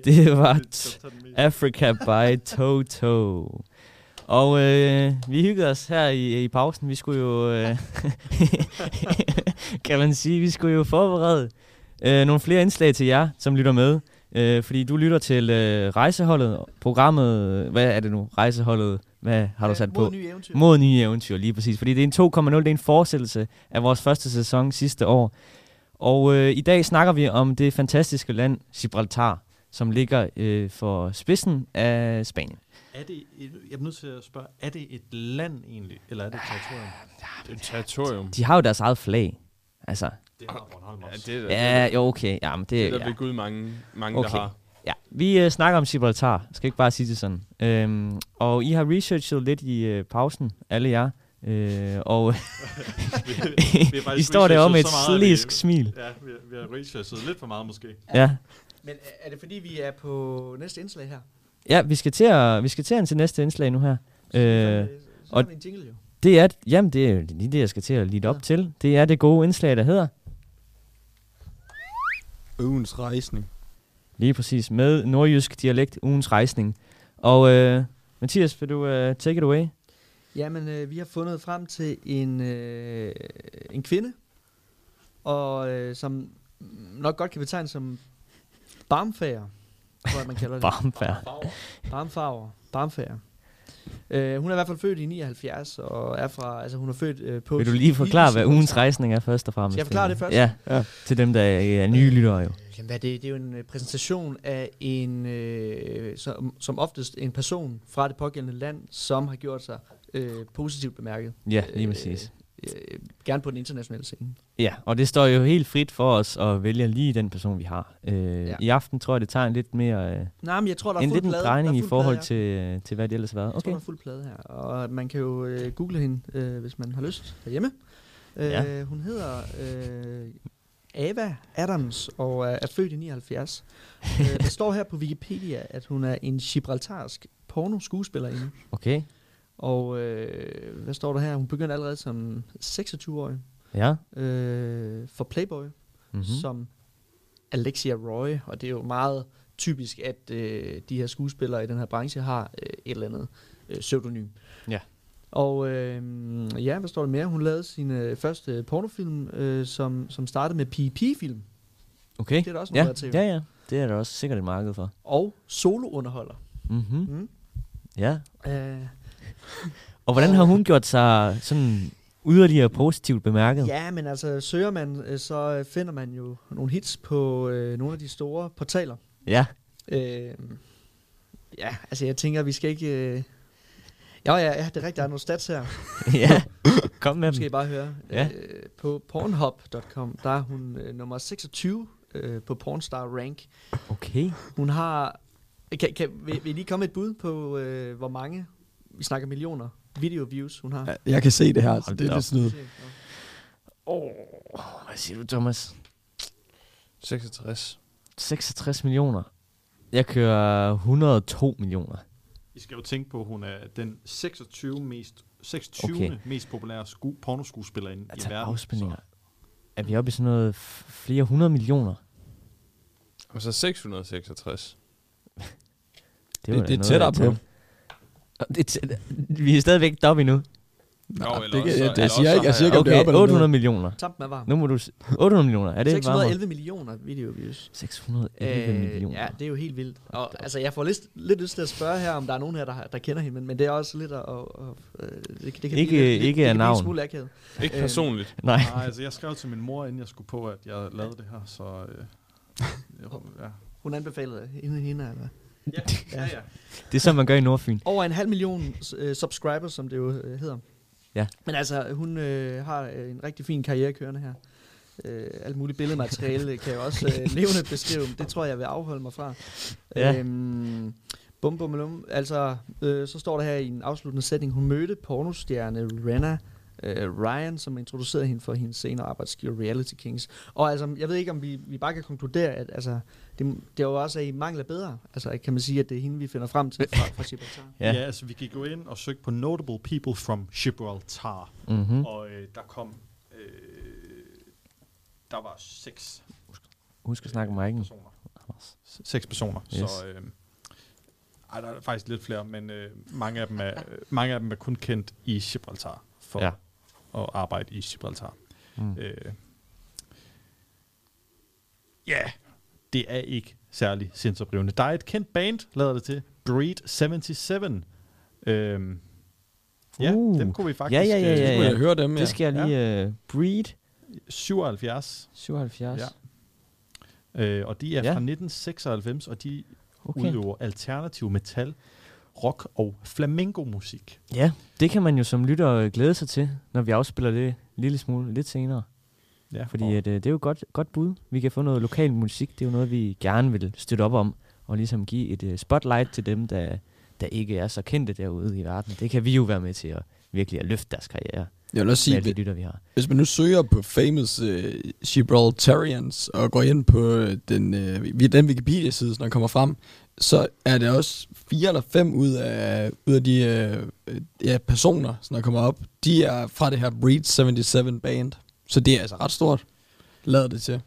S12: Det var Africa by Toto.
S1: Og øh, vi hyggede os her i, i pausen. Vi skulle jo, øh, kan man sige, vi skulle jo forberede øh, nogle flere indslag til jer, som lytter med. Øh, fordi du lytter til øh, rejseholdet, programmet, hvad er det nu, rejseholdet, hvad har du sat
S5: mod
S1: på?
S5: Nye eventyr.
S1: Mod nye eventyr, lige præcis. Fordi det er en 2,0, det er en fortsættelse af vores første sæson sidste år. Og øh, i dag snakker vi om det fantastiske land Gibraltar, som ligger øh, for spidsen af Spanien.
S3: Er det, et, jeg er nødt til at spørge, er det et land egentlig, eller er det et territorium?
S2: Det er et territorium.
S1: De har jo deres eget flag. Altså,
S3: Det har Bornholm
S2: Ja,
S3: også.
S2: det er,
S1: ja, jo, okay. Jamen, det,
S2: det er der
S1: ja.
S2: ved Gud mange, mange
S1: Okay.
S2: der har.
S1: Ja, vi øh, snakker om Gibraltar. Skal ikke bare sige det sådan. Øhm, og I har researchet lidt i øh, pausen, alle jer. Øh, og
S3: Vi- vi
S1: I
S3: faktisk
S1: står deroppe med et slisk smil.
S3: Ja, vi, vi har researchet lidt for meget måske.
S1: Ja.
S5: Men er- det fordi, vi er på næste indslag her?
S1: ja, vi skal til at, vi skal til, at til næste indslag nu her. Øh,
S5: Så
S1: og-
S5: en jingle jo.
S1: det er, jamen det er jo lige det, jeg skal til at lide op
S5: Ja.
S1: til. Det er det gode indslag, der hedder
S4: Ugens rejsning.
S1: lige præcis med nordjysk dialekt, ugens rejsning. Og øh, Mathias, vil du øh, take it away?
S5: Jamen, øh, vi har fundet frem til en, øh, en kvinde, og øh, som nok godt kan betegnes som barmfager, tror jeg, man kalder det.
S1: Barmfærd.
S5: Barmfarver. Barmfager. Øh, hun er i hvert fald født i 79, og er fra, altså hun er født øh, på...
S1: Vil du lige forklare, hvad ugens rejsning er først og fremmest?
S5: Skal jeg forklare det først?
S1: Ja, ja. til dem, der er, er nye lyttere jo.
S5: Jamen, hvad det? det er jo en øh, præsentation af en, øh, som, som oftest en person fra det pågældende land, som har gjort sig øh, positivt bemærket.
S1: Ja, lige
S5: Øh,
S1: præcis.
S5: Øh, gerne på den internationale scene.
S1: Ja, og det står jo helt frit for os at vælge lige den person, vi har. Øh,
S5: Ja.
S1: I aften tror jeg, det tager en lidt mere... Øh,
S5: Nej, men jeg tror, der er
S1: en lidt en
S5: plade.
S1: drejning
S5: der
S1: i forhold
S5: plade
S1: til, øh, til, hvad det ellers har været.
S5: Jeg tror,
S1: Okay.
S5: der er fuld plade her. Og man kan jo øh, google hende, øh, hvis man har lyst derhjemme. Øh,
S1: Ja.
S5: Hun hedder øh, Ava Adams og er, er født i 79. øh, der står her på Wikipedia, at hun er en gibraltarsk porno-skuespillerinde.
S1: Okay,
S5: Og øh, hvad står der her? Hun begyndte allerede som 26-årig
S1: ja.
S5: øh, for Playboy,
S1: Mm-hmm.
S5: som Alexia Roy. Og det er jo meget typisk, at øh, de her skuespillere i den her branche har øh, et eller andet øh, pseudonym.
S1: Ja.
S5: Og øh, ja, hvad står der mere? Hun lavede sin øh, første pornofilm, øh, som, som startede med PP-film.
S1: Okay.
S5: Det er der også noget
S1: ja.
S5: til.
S1: ja, ja. Det er der også sikkert et marked for.
S5: Og solounderholder.
S1: Mm-hmm.
S5: Mm.
S1: Ja.
S5: Øh,
S1: Og hvordan har hun gjort sig sådan yderligere positivt bemærket?
S5: ja, men altså søger man, øh, så øh, finder man jo nogle hits på øh, nogle af de store portaler.
S1: Ja.
S5: Øh, ja, altså jeg tænker, vi skal ikke... Øh... Ja, ja, ja, det er rigtigt, der er nogle stats her.
S1: ja. Kom med
S5: Nu skal I
S1: dem.
S5: bare høre.
S1: Ja.
S5: Øh, på pornhub.com, der er hun øh, nummer 26 øh, på Pornstar Rank.
S1: Okay.
S5: Hun har... Kan, kan, vil, vil I lige komme et bud på, øh, hvor mange, vi snakker millioner, video views hun har?
S4: Ja, Jeg kan se det her, så
S1: Hold
S4: det er
S1: da
S4: lidt snyd.
S1: Oh, hvad siger du, Thomas?
S2: 66.
S1: 66 millioner. Jeg kører 102 millioner.
S3: I skal jo tænke på, at hun er den 26. mest, 26.
S1: Okay.
S3: Mest populære sku, pornoskuespillerinde i
S1: Altså
S3: verden.
S1: afspændinger. Er vi oppe i sådan noget f- flere hundrede millioner?
S2: Og så 666.
S1: var
S4: Det, det er tættere på.
S1: Og Det er vi er stadigvæk deroppe endnu.
S4: Nå,
S2: Nå,
S4: det, kan, jeg, det,
S2: eller
S4: jeg siger ikke, jeg siger ikke, om det er
S1: Okay,
S4: op eller
S1: 800
S4: ned.
S1: millioner.
S5: Tampen er varm.
S1: Nu må du... s- 800 millioner, er det varmere?
S5: 611 millioner video views.
S1: 611 millioner.
S5: Ja, det er jo helt vildt. Og, altså, jeg får lidt, lidt lyst til at spørge her, om der er nogen her, der, har- der kender hende, men, men det er også lidt at... at øh, det, det kan
S1: Ikke-
S5: blive lidt,
S1: ikke
S5: det
S1: af
S5: kan blive
S1: navn.
S5: en smule akavet.
S2: Ikke
S5: Øh,
S2: personligt.
S1: Nej.
S3: Nej, altså jeg skrev til min mor, inden jeg skulle på, at jeg lavede det her, så... Øh, ja.
S5: Hun anbefalede hende, hende eller hvad?
S3: Ja, ja, ja.
S1: Det er sådan, man gør i Nordfyn.
S5: Over en halv million øh, subscribers, som det jo øh, hedder.
S1: Ja.
S5: Men altså, hun øh, har øh, en rigtig fin karriere kørende her. Øh, alt muligt billedmateriale kan jeg også øh, levende beskrive. Det tror jeg, jeg vil afholde mig fra.
S1: Ja.
S5: Øhm, bum, bum, bum. Altså, øh, så står der her i en afsluttende sætning, hun mødte pornostjerne Renna øh, Ryan, som introducerede hende for hendes senere arbejdsgiver Reality Kings. Og altså, jeg ved ikke, om vi, vi bare kan konkludere, at altså, det, det er jo også, at I mangler bedre. Altså, kan man sige, at det er hende, vi finder frem til fra, fra Gibraltar.
S3: Ja.
S1: Ja.
S3: altså vi gik jo ind og søgte på Notable People from Gibraltar,
S1: Mm-hmm.
S3: og øh, der kom... Øh, der var seks
S1: Husk at snakke om Mike'en.
S3: personer. Seks personer,
S1: Yes.
S3: så... Øh, Ej, der er faktisk lidt flere, men øh, mange, af dem er, mange af dem er kun kendt i Gibraltar for ja. At arbejde i Gibraltar. Mm. Øh, ja, det er ikke særlig sindsoprivende. Der er et kendt band, lader det til, Breed 77. Øhm, ja, uh. dem kunne vi faktisk...
S1: Ja, ja, ja. ja, ja.
S4: Jeg høre dem, ja.
S1: Det skal jeg lige... Uh, Breed.
S3: 77.
S1: 77.
S3: Ja. Øh, og de er ja. fra 1996, og de okay. udøver alternativ metal, rock og flamenco-musik.
S1: Ja, det kan man jo som lytter glæde sig til, når vi afspiller det lille smule lidt senere. Ja, Fordi at, uh, det er jo et godt, godt bud. Vi kan få noget lokal musik. Det er jo noget, vi gerne vil støtte op om. Og ligesom give et uh, spotlight til dem, der, der ikke er så kendte derude i verden. Det kan vi jo være med til at virkelig at løfte deres karriere.
S4: Jeg vil også sige,
S1: de lytter, vi har.
S4: hvis man nu søger på famous uh, Gibraltarians og går ind på den, uh, den Wikipedia-side, når kommer frem, så er det også fire eller fem ud af, ud af de uh, ja, personer, som der kommer op, de er fra det her Breed 77 band. Så det er altså ret stort, lader det til.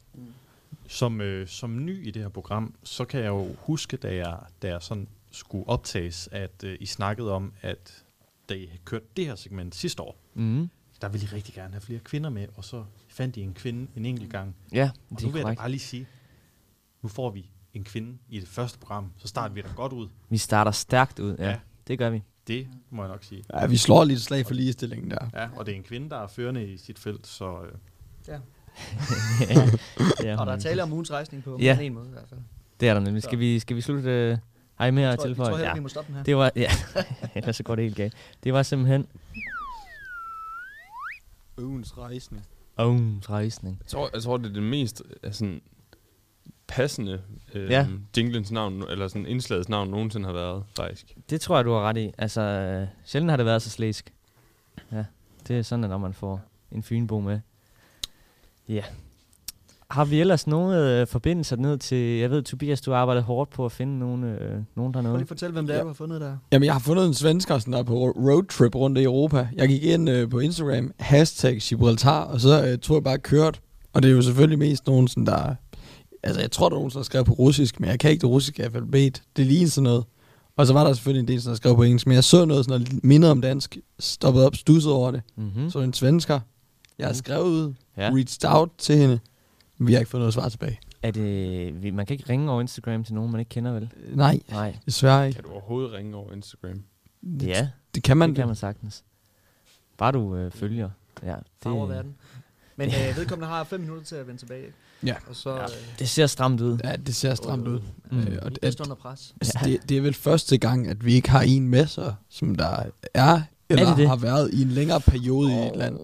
S3: Som, øh, som ny i det her program, så kan jeg jo huske, da jeg, da jeg sådan skulle optages, at øh, I snakkede om, at da I kørte det her segment sidste år, mm. der ville I rigtig gerne have flere kvinder med, og så fandt I en kvinde en enkelt gang.
S1: Ja,
S3: og nu vil jeg da bare lige sige, nu får vi en kvinde i det første program, så starter vi da godt ud.
S1: Vi starter stærkt ud, ja. ja. Det gør vi.
S3: Det må jeg nok sige.
S4: Ja, vi slår lidt slag for ligestillingen der.
S3: Ja, og det er en kvinde, der er førende i sit felt, så... Øh.
S5: Ja. ja. Og der er tale om ugens rejsning på
S1: ja.
S5: en måde i hvert fald.
S1: Det er der nemlig. Skal vi, skal vi slutte... Øh, I mere at tilføje?
S5: Jeg tror ja. vi må stoppe den her.
S1: Det var, ja, ellers så går det helt galt. Det var simpelthen...
S4: Ugens rejsning.
S1: Ugens rejsning.
S2: Jeg tror, jeg tror, det er det mest sådan, passende øh, ja. jinglens navn, eller sådan indslagets navn nogensinde har været, faktisk.
S1: Det tror jeg, du har ret i. Altså, øh, sjældent har det været så slæsk. Ja, det er sådan, at når man får en fynbo med. Ja. Har vi ellers nogle øh, forbindelser ned til, jeg ved, Tobias, du har arbejdet hårdt på at finde nogle, øh, nogen dernede.
S5: Kan du fortælle, hvem det er, ja. du har fundet der?
S4: Jamen, jeg har fundet en svensker, sådan der på roadtrip rundt i Europa. Jeg gik ind øh, på Instagram, hashtag Gibraltar, og så øh, tror jeg bare kørt. Og det er jo selvfølgelig mest nogen, sådan, der Altså, jeg tror, der er nogen, der skrev på russisk, men jeg kan ikke det russiske alfabet. Det ligner sådan noget. Og så var der selvfølgelig en del, der skrev på engelsk, men jeg så noget sådan noget mindre om dansk, stoppede op, stussede over det. Mm-hmm. Så en svensker. Jeg har mhm. skrevet ud, ja. reached out til hende, men vi har ikke fået noget svar tilbage.
S1: Er det, man kan ikke ringe over Instagram til nogen, man ikke kender, vel?
S4: Nej, Nej. desværre ikke.
S2: Kan du overhovedet ringe over Instagram?
S1: Det, ja,
S4: det kan man.
S1: Det kan man sagtens. Bare du øh, følger. Ja,
S5: det, verden. Men øh, vedkommende har fem minutter til at vende tilbage.
S4: Ja.
S5: Og så, ja. Øh,
S1: det ser stramt ud.
S4: Ja, det ser stramt ud.
S5: Mm. Øh, og det, under pres.
S4: Altså, ja. det, det er vel første gang, at vi ikke har en med sig, som der er, eller er det det? har været i en længere periode oh. i et land.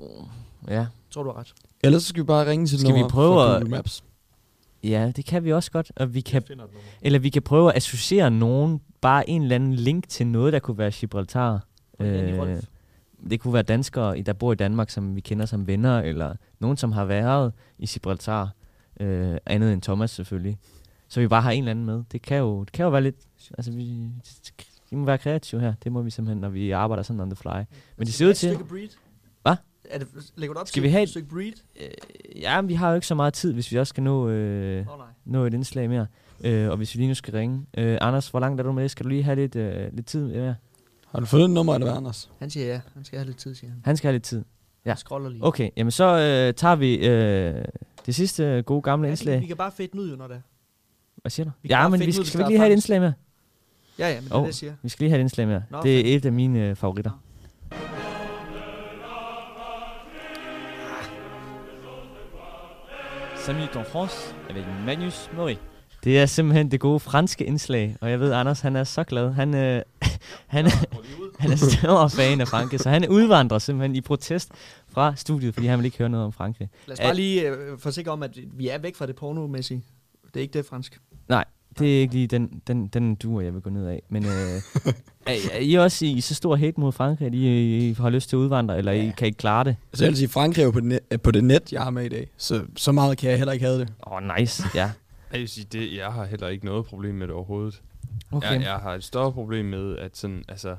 S1: Ja.
S5: Tror du har ret.
S4: Ellers skal vi bare ringe til
S1: skal
S4: vi
S1: prøve at, Maps. Ja, det kan vi også godt. Og vi kan, eller vi kan prøve at associere nogen, bare en eller anden link til noget, der kunne være Gibraltar. Øh, det kunne være danskere, der bor i Danmark, som vi kender som venner, eller nogen, som har været i Gibraltar, øh, andet end Thomas selvfølgelig. Så vi bare har en eller anden med. Det kan jo, det kan jo være lidt... Altså, vi, vi må være kreative her. Det må vi simpelthen, når vi arbejder sådan on the fly. Men det ser ud til...
S5: Er det, lægger du op
S1: skal vi have et
S5: stykke breed?
S1: Øh, ja, men vi har jo ikke så meget tid, hvis vi også skal nå, øh, oh, nå et indslag mere. Øh, og hvis vi lige nu skal ringe. Øh, Anders, hvor langt er du med? Skal du lige have lidt, øh, lidt tid mere?
S4: Har du fundet et nummer, eller hvad, Anders?
S5: Han siger ja. Han skal have lidt tid, siger han.
S1: Han skal have lidt tid. Ja.
S5: scroller lige.
S1: Okay, jamen så øh, tager vi øh, det sidste gode gamle ja, indslag.
S5: Vi kan bare fedt ud, når det er.
S1: Hvad siger du? Vi ja, men vi skal, skal vi lige have et indslag med?
S5: Ja, ja, men det er det, jeg siger.
S1: Vi skal lige have et indslag med. Nå, det er et af mine øh, favoritter. Nå.
S13: Minutes en France avec Magnus Mori.
S1: Det er simpelthen det gode franske indslag, og jeg ved, Anders han er så glad. Han, øh, han, han er stor fan af Frankrig, så han udvandrer simpelthen i protest fra studiet, fordi han vil ikke høre noget om Frankrig.
S5: Lad os bare lige øh, forsikre om, at vi er væk fra det pornomæssige. Det er ikke det fransk.
S1: Nej, det er ikke lige den, den, den duer, jeg vil gå ned af. Men øh, er, er I også i, i så stor hate mod Frankrig, at I, I har lyst til at udvandre, eller ja. I kan ikke klare det?
S4: Altså jeg vil sige, Frankrig er jo på det, net, på det net, jeg har med i dag. Så, så meget kan jeg heller ikke have det.
S1: Åh, oh, nice, ja.
S2: Jeg vil sige, det, jeg har heller ikke noget problem med det overhovedet. Okay. Jeg, jeg har et større problem med, at sådan, altså,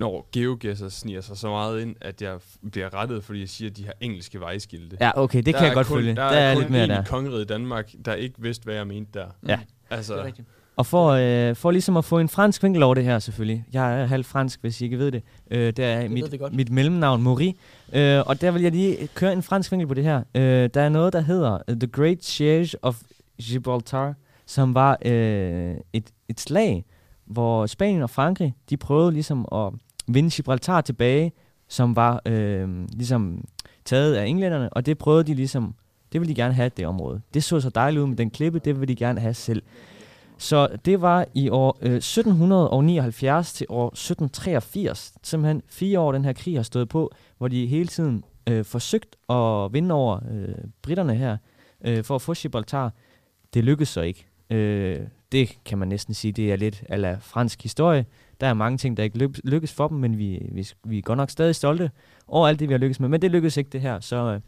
S2: når geogesser sniger sig så meget ind, at jeg bliver rettet, fordi jeg siger, at de har engelske vejskilte.
S1: Ja, okay, det der kan jeg godt
S2: kun,
S1: følge.
S2: Der, der er, er kun lidt mere der. kongeriget Danmark, der ikke vidste, hvad jeg mente der.
S1: Ja.
S2: Altså, det er rigtigt.
S1: Og for, øh, for ligesom at få en fransk vinkel over det her selvfølgelig. Jeg er halv fransk, hvis I ikke ved det. Øh, det er
S5: Det
S1: mit,
S5: godt.
S1: mit mellemnavn, Mori. Øh, og der vil jeg lige køre en fransk vinkel på det her. Øh, der er noget, der hedder øh, The Great Siege of Gibraltar, som var øh, et, et slag, hvor Spanien og Frankrig, de prøvede ligesom at vinde Gibraltar tilbage, som var øh, ligesom taget af englænderne, og det prøvede de ligesom, det ville de gerne have, det område. Det så så dejligt ud med den klippe, det ville de gerne have selv. Så det var i år øh, 1779 til år 1783, simpelthen fire år, den her krig har stået på, hvor de hele tiden øh, forsøgt at vinde over øh, britterne her, øh, for at få Gibraltar. Det lykkedes så ikke. Øh, det kan man næsten sige, det er lidt ala fransk historie. Der er mange ting, der ikke lykkes for dem, men vi, vi, vi er godt nok stadig stolte over alt det, vi har lykkes med. Men det lykkedes ikke det her, så øh,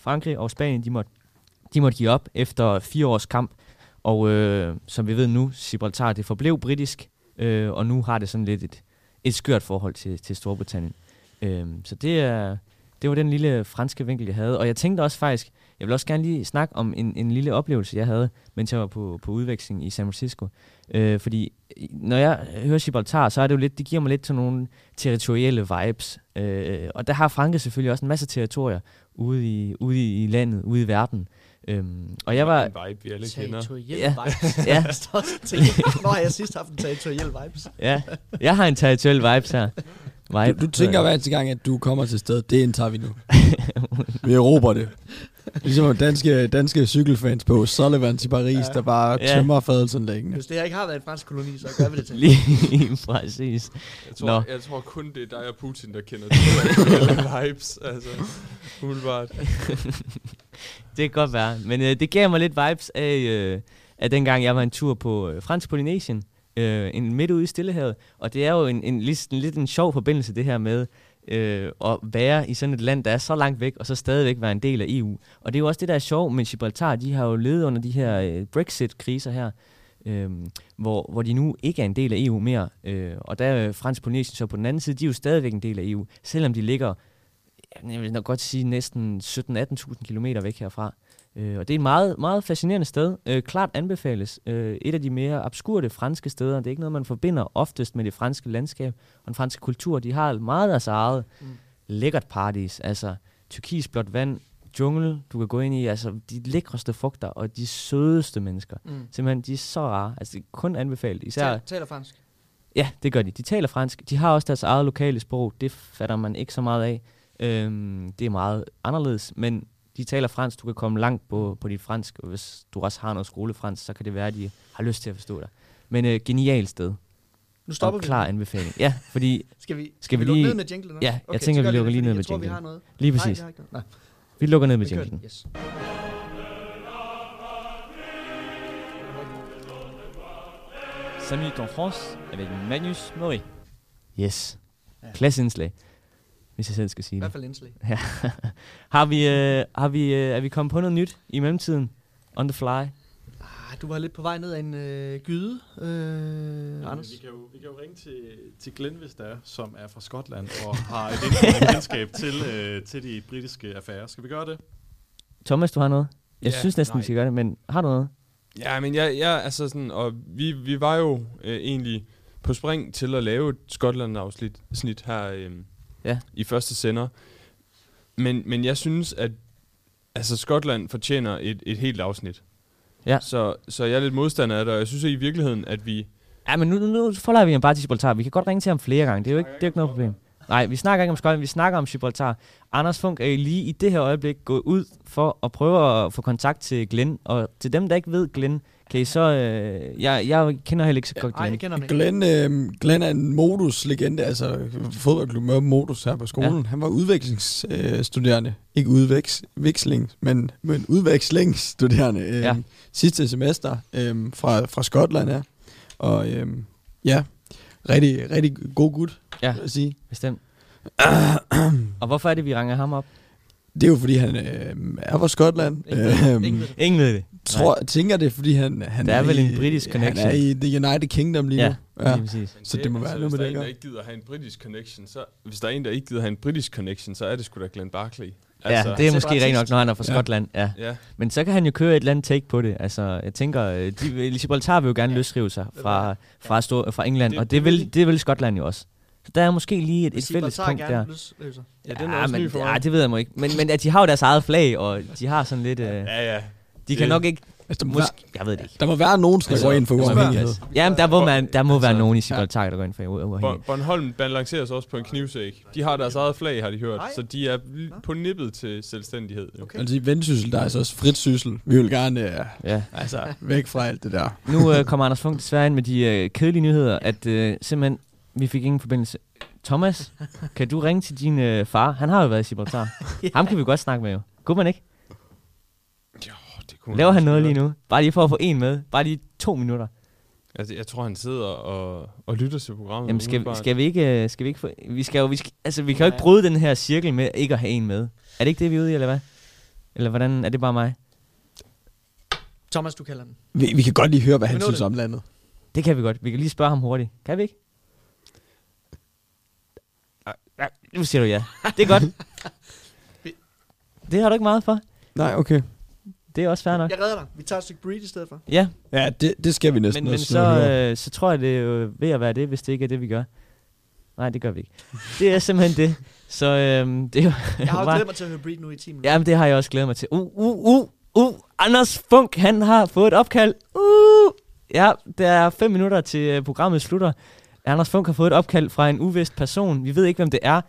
S1: Frankrig og Spanien, de måtte, de måtte give op efter fire års kamp. Og øh, som vi ved nu, Gibraltar, det forblev britisk, øh, og nu har det sådan lidt et, et skørt forhold til, til Storbritannien. Øh, så det, er, det var den lille franske vinkel, jeg havde. Og jeg tænkte også faktisk, jeg vil også gerne lige snakke om en, en lille oplevelse, jeg havde, mens jeg var på, på udveksling i San Francisco. Øh, fordi når jeg hører Gibraltar, så er det jo lidt, det giver mig lidt til nogle territorielle vibes. Øh, og der har Frankrig selvfølgelig også en masse territorier ude i, ude i landet, ude i verden. Øhm, og jeg var...
S2: En vibe, vi alle kender.
S1: Ja.
S5: vibes.
S1: Ja.
S5: Nå, har jeg sidst haft en territorielle vibes?
S1: Ja, jeg har en territorial vibes her. Vibe.
S4: Du, du tænker hver eneste gang, at du kommer til sted, det indtager vi nu. vi erobrer det. Ligesom danske, danske cykelfans på Sullivans i Paris,
S5: Ja.
S4: der bare
S1: Ja.
S4: tømmer fadelsanlæggene.
S5: Hvis det her ikke har været en fransk koloni, så gør vi det til.
S1: Lige præcis.
S2: Jeg tror,
S1: Nå.
S2: jeg tror kun, det er dig og Putin, der kender de vibes. Altså, umiddelbart.
S1: det kan godt være. Men øh, det gav mig lidt vibes af, øh, af dengang jeg var en tur på øh, Fransk Polynesien, øh, en midt ude i Stillehavet. Og det er jo en, en, lidt, en, lidt en sjov forbindelse, det her med øh, at være i sådan et land, der er så langt væk, og så stadigvæk være en del af EU. Og det er jo også det, der er sjovt med Gibraltar. De har jo levet under de her øh, Brexit-kriser her, øh, hvor, hvor de nu ikke er en del af EU mere. Øh, og der er Fransk Polynesien så på den anden side, de er jo stadigvæk en del af EU, selvom de ligger jeg vil nok godt sige næsten 17-18.000 km væk herfra. Øh, og det er et meget, meget fascinerende sted. Øh, klart anbefales. Øh, et af de mere obskure franske steder. Det er ikke noget, man forbinder oftest med det franske landskab og den franske kultur. De har meget af deres eget
S5: Mm.
S1: lækkert parties. Altså turkisblåt vand, jungle, du kan gå ind i. Altså de lækreste frugter og de sødeste mennesker.
S5: Mm.
S1: Simpelthen, de er så rare. Altså det er kun anbefalet. Især,
S5: Tal, taler fransk.
S1: Ja, det gør de. De taler fransk. De har også deres eget lokale sprog. Det fatter man ikke så meget af. Øhm, det er meget anderledes, men de taler fransk. Du kan komme langt på, på dit fransk, og hvis du også har noget skolefransk, så kan det være, at de har lyst til at forstå dig. Men øh, genialt sted.
S5: Nu stopper
S1: og
S5: vi.
S1: klar anbefaling. Ja, fordi...
S5: Skal vi,
S1: skal vi,
S5: lukke
S1: lige...
S5: ned med jinglen også?
S1: Ja, jeg
S5: Okay,
S1: tænker,
S5: så gør
S1: vi lukker lige ned
S5: jeg
S1: med
S5: tror, vi
S1: jinglen.
S5: har noget.
S1: Lige
S5: Nej,
S1: præcis.
S5: vi har ikke noget. Nej.
S1: Vi lukker ned med
S5: Vi
S1: jinglen.
S5: Yes.
S13: Minutes en France avec Magnus Maury.
S1: Yes.
S5: Ja.
S1: Klasseindslag, hvis jeg selv skal
S5: I
S1: sige
S5: hvert
S1: det.
S5: fald indslag.
S1: Ja. har vi, øh, har vi, øh, er vi kommet på noget nyt i mellemtiden? On the fly?
S5: Ah, du var lidt på vej ned ad en øh, gyde, øh, Anders.
S3: Vi kan, jo, vi kan jo ringe til, til Glenn, hvis der er, som er fra Skotland og har et indgående kendskab til, øh, til de britiske affærer. Skal vi gøre det?
S1: Thomas, du har noget? Jeg
S2: Ja,
S1: synes næsten,
S2: nej.
S1: vi skal gøre det, men har du noget?
S2: Ja, men jeg, jeg altså sådan, og vi, vi var jo øh, egentlig på spring til at lave et Skotland-afsnit snit her øh,
S1: Ja.
S2: i første sender. Men, men jeg synes, at altså, Skotland fortjener et, et helt afsnit.
S1: Ja.
S2: Så, så jeg er lidt modstander af det, og jeg synes at i virkeligheden, at vi...
S1: Ja, men nu, nu, forlader vi ham bare til Gibraltar. Vi kan godt ringe til ham flere gange. Det er jo ikke, det er ikke noget problem. Nej, vi snakker ikke om Skotland, vi snakker om Gibraltar. Anders Funk er lige i det her øjeblik gået ud for at prøve at få kontakt til Glenn. Og til dem, der ikke ved Glenn, kan I så... Øh, jeg, jeg kender heller ikke så godt Glenn.
S5: jeg kender ikke.
S4: Glenn, øh, Glenn er en modus-legende, altså fodboldklub med modus her på skolen.
S1: Ja.
S4: Han var udvekslingsstuderende. Øh, ikke udveksling, men, men udvekslingsstuderende øh,
S1: Ja.
S4: sidste semester øh, fra, fra Skotland her. Og øh, ja, rigtig, rigtig god gut,
S1: Ja.
S4: vil jeg sige.
S1: Bestemt. og hvorfor er det, vi ringer ham op?
S4: Det er jo fordi, han øh, er fra Skotland.
S5: Ingen.
S4: Øhm,
S5: Ingen ved det.
S1: Det.
S4: tror, tænker det, er, fordi han, han
S1: Der er vel
S4: i,
S1: en britisk
S4: Han
S1: connection.
S4: er i The United Kingdom lige
S1: Ja,
S4: nu. Ja.
S1: lige præcis.
S4: Så det må være noget
S2: hvis
S4: med
S2: der
S4: det,
S2: er en,
S4: ikke?
S2: der ikke gider have en britisk connection, så... Hvis der er en, der ikke gider have en britisk connection, så er det sgu da Glenn Barkley.
S1: Altså, ja, det er måske rent nok, når han er fra ja. Skotland. Ja.
S2: ja.
S1: Men så kan han jo køre et eller andet take på det. Altså, jeg tænker, øh, de, Gibraltar vil jo gerne løsrive sig fra, fra, Stor, fra England, det, og det vil, det vil Skotland jo også. Så der er måske lige et, et fælles punkt der.
S2: Ja, den er ja, også
S1: men,
S2: ny for
S1: ja, det ved jeg ikke. Men, men at de har jo deres eget flag, og de har sådan lidt... Øh,
S2: ja, ja.
S1: De kan nok ikke Altså, der, Måske, jeg ved det ikke.
S4: Der må være nogen, der altså, går ind for uafhængighed.
S1: Jamen, der må, man, der må altså, være nogen i Gibraltar, der går ind for uafhængighed.
S2: Bornholm balanceres også på en knivsæk. De har deres eget flag, har de hørt. Så de er på nippet til selvstændighed.
S4: Okay. Altså i vendsyssel, der er altså også frit syssel. Vi vil gerne uh, ja. altså, væk fra alt det der.
S1: Nu uh, kommer Anders Funk desværre ind med de uh, kedelige nyheder, at uh, simpelthen, vi fik ingen forbindelse. Thomas, kan du ringe til din uh, far? Han har jo været i Gibraltar. ja. Ham kan vi godt snakke med jo. Kunne man ikke?
S2: Kunne
S1: Laver han noget lige nu? Bare lige for at få en med. Bare lige to minutter.
S2: Altså, jeg tror, han sidder og, og lytter til programmet.
S1: Jamen, skal, skal vi ikke... Skal vi ikke få, vi skal jo, vi skal, altså, vi kan jo ikke bryde den her cirkel med ikke at have en med. Er det ikke det, vi er ude i, eller hvad? Eller hvordan? Er det bare mig?
S5: Thomas, du kalder den.
S4: Vi, vi kan godt lige høre, hvad han synes om landet.
S1: Det kan vi godt. Vi kan lige spørge ham hurtigt. Kan vi ikke? Nu siger du ja. Det er godt. det har du ikke meget for.
S4: Nej, okay.
S1: Det er også fair nok.
S5: Jeg redder dig. Vi tager et stykke breed i stedet for.
S1: Ja.
S4: Ja, det, det skal vi næsten
S1: Men, men så, øh, så tror jeg, det er jo ved at være det, hvis det ikke er det, vi gør. Nej, det gør vi ikke. Det er simpelthen det. Så øhm, det er jo
S5: Jeg har jo glædet mig til at høre Breed nu i 10 minutter.
S1: Jamen, det har jeg også glædet mig til. Uh, uh, uh, uh. Anders Funk, han har fået et opkald. Uh. Ja, der er fem minutter til øh, programmet slutter. Anders Funk har fået et opkald fra en uvist person. Vi ved ikke, hvem det er.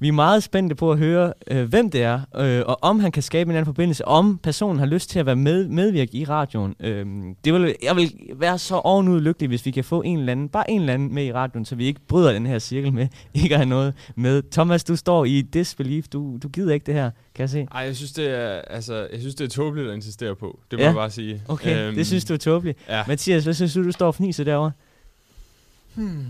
S1: Vi er meget spændte på at høre, øh, hvem det er, øh, og om han kan skabe en anden forbindelse, om personen har lyst til at være med, medvirke i radioen. Øh, det vil, jeg vil være så ovenud lykkelig, hvis vi kan få en eller anden, bare en eller anden med i radioen, så vi ikke bryder den her cirkel med ikke at have noget med. Thomas, du står i disbelief. Du, du gider ikke det her, kan jeg se.
S2: Nej, jeg synes, det er, altså, jeg synes, det er tåbeligt at insistere på. Det må ja. jeg bare sige.
S1: Okay, øhm, det synes du er tåbeligt. Ja. Mathias, hvad synes du, du står og fniser derovre?
S5: Hmm,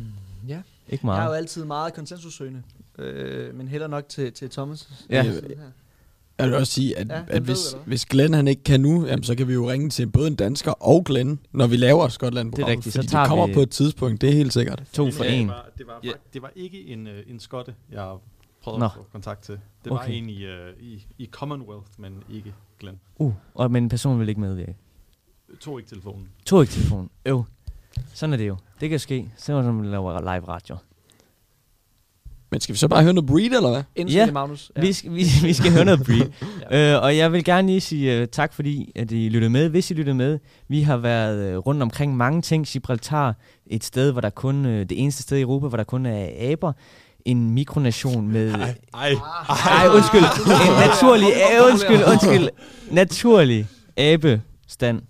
S5: ja.
S1: Ikke meget.
S5: Jeg er jo altid meget konsensussøgende øh, men heller nok til, til Thomas.
S4: Ja. Jeg vil også sige, at, ja, at hvis, ved, hvis Glenn han ikke kan nu, jamen, så kan vi jo ringe til både en dansker og Glenn, når vi laver skotland
S1: Det er rigtigt,
S4: så tager det kommer vi på et tidspunkt, det er helt sikkert.
S1: To for en.
S3: Det var, det var, ja. det var ikke en, uh, en skotte, jeg prøvede Nå. at få kontakt til. Det okay. var en i, uh, i, i Commonwealth, men ikke Glenn.
S1: Uh, og, men en person vil ikke medvirke?
S3: To ikke telefonen.
S1: To ikke telefonen. Øv. Sådan er det jo. Det kan ske. Så er man laver live radio.
S4: Men skal vi så bare høre noget Breed, eller hvad?
S1: Indtil ja, Magnus. Ja. Vi, skal, vi, vi skal høre noget Breed. ja. øh, og jeg vil gerne lige sige uh, tak, fordi at I lyttede med. Hvis I lyttede med, vi har været uh, rundt omkring mange ting. Gibraltar, et sted, hvor der kun, uh, det eneste sted i Europa, hvor der kun er aber en mikronation med... Ej,
S2: ej,
S1: ej, undskyld. En naturlig, undskyld, undskyld. Naturlig abestand.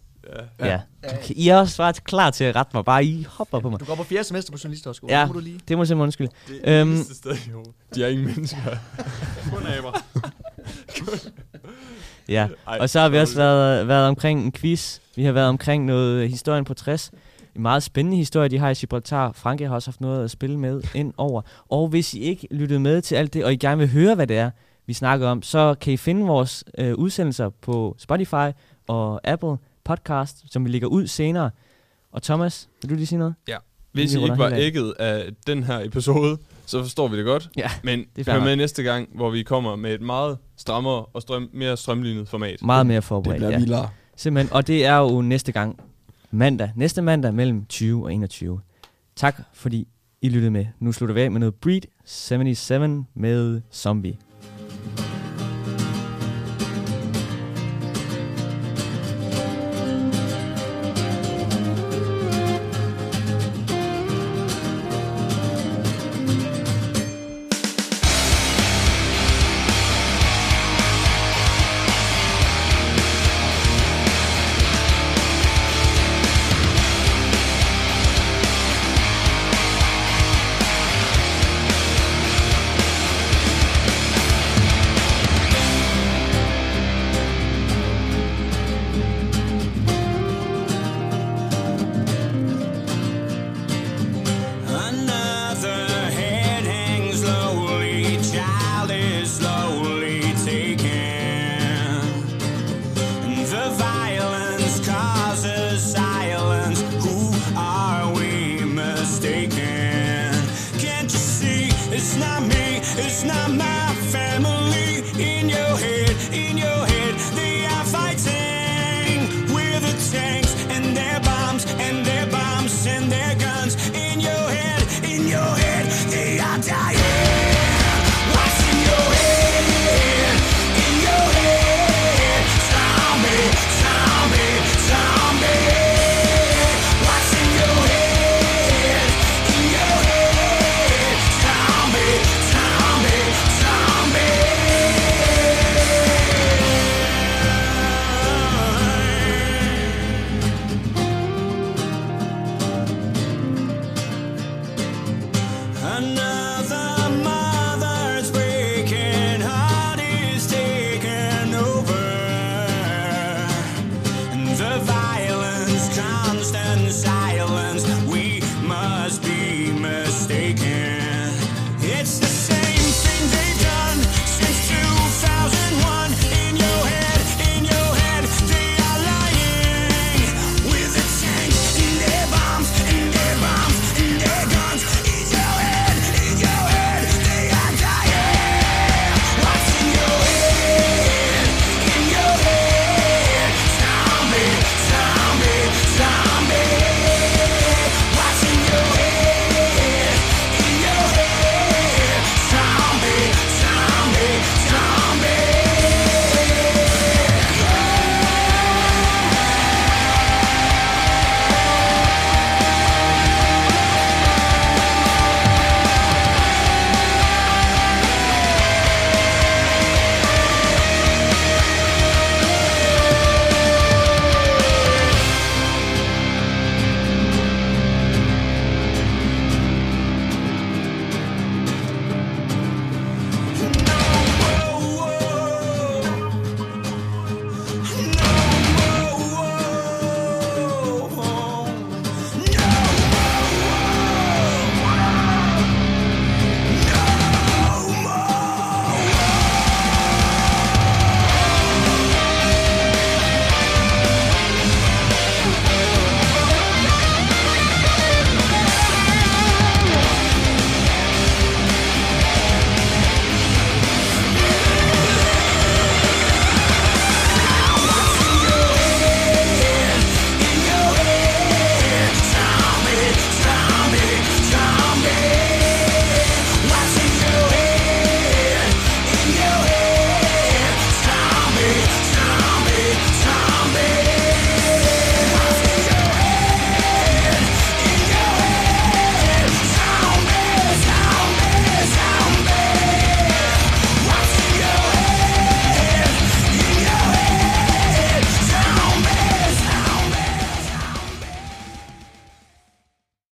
S1: Ja. ja. Okay. I er også bare klar til at rette mig. Bare I hopper på mig.
S5: Du går på fjerde semester på journalisthøjskole.
S1: Ja,
S5: må du lige.
S1: det må jeg simpelthen undskylde.
S2: Det er det um, sted jo. De er ingen mennesker.
S3: Kun aber.
S1: ja, og så har vi også været, været omkring en quiz. Vi har været omkring noget historien på 60. En meget spændende historie, de har i Gibraltar. Frankrig har også haft noget at spille med ind over. Og hvis I ikke lyttede med til alt det, og I gerne vil høre, hvad det er, vi snakker om, så kan I finde vores øh, udsendelser på Spotify og Apple podcast, som vi lægger ud senere. Og Thomas, vil du lige sige noget?
S2: Ja. Hvis I ikke var ægget af den her episode, så forstår vi det godt.
S1: Ja,
S2: Men hør med næste gang, hvor vi kommer med et meget strammere og strøm, mere strømlignet format.
S1: Meget mere forberedt,
S4: Det bliver ja.
S1: Simpelthen, og det er jo næste gang, mandag. Næste mandag mellem 20 og 21. Tak fordi I lyttede med. Nu slutter vi af med noget Breed 77 med Zombie.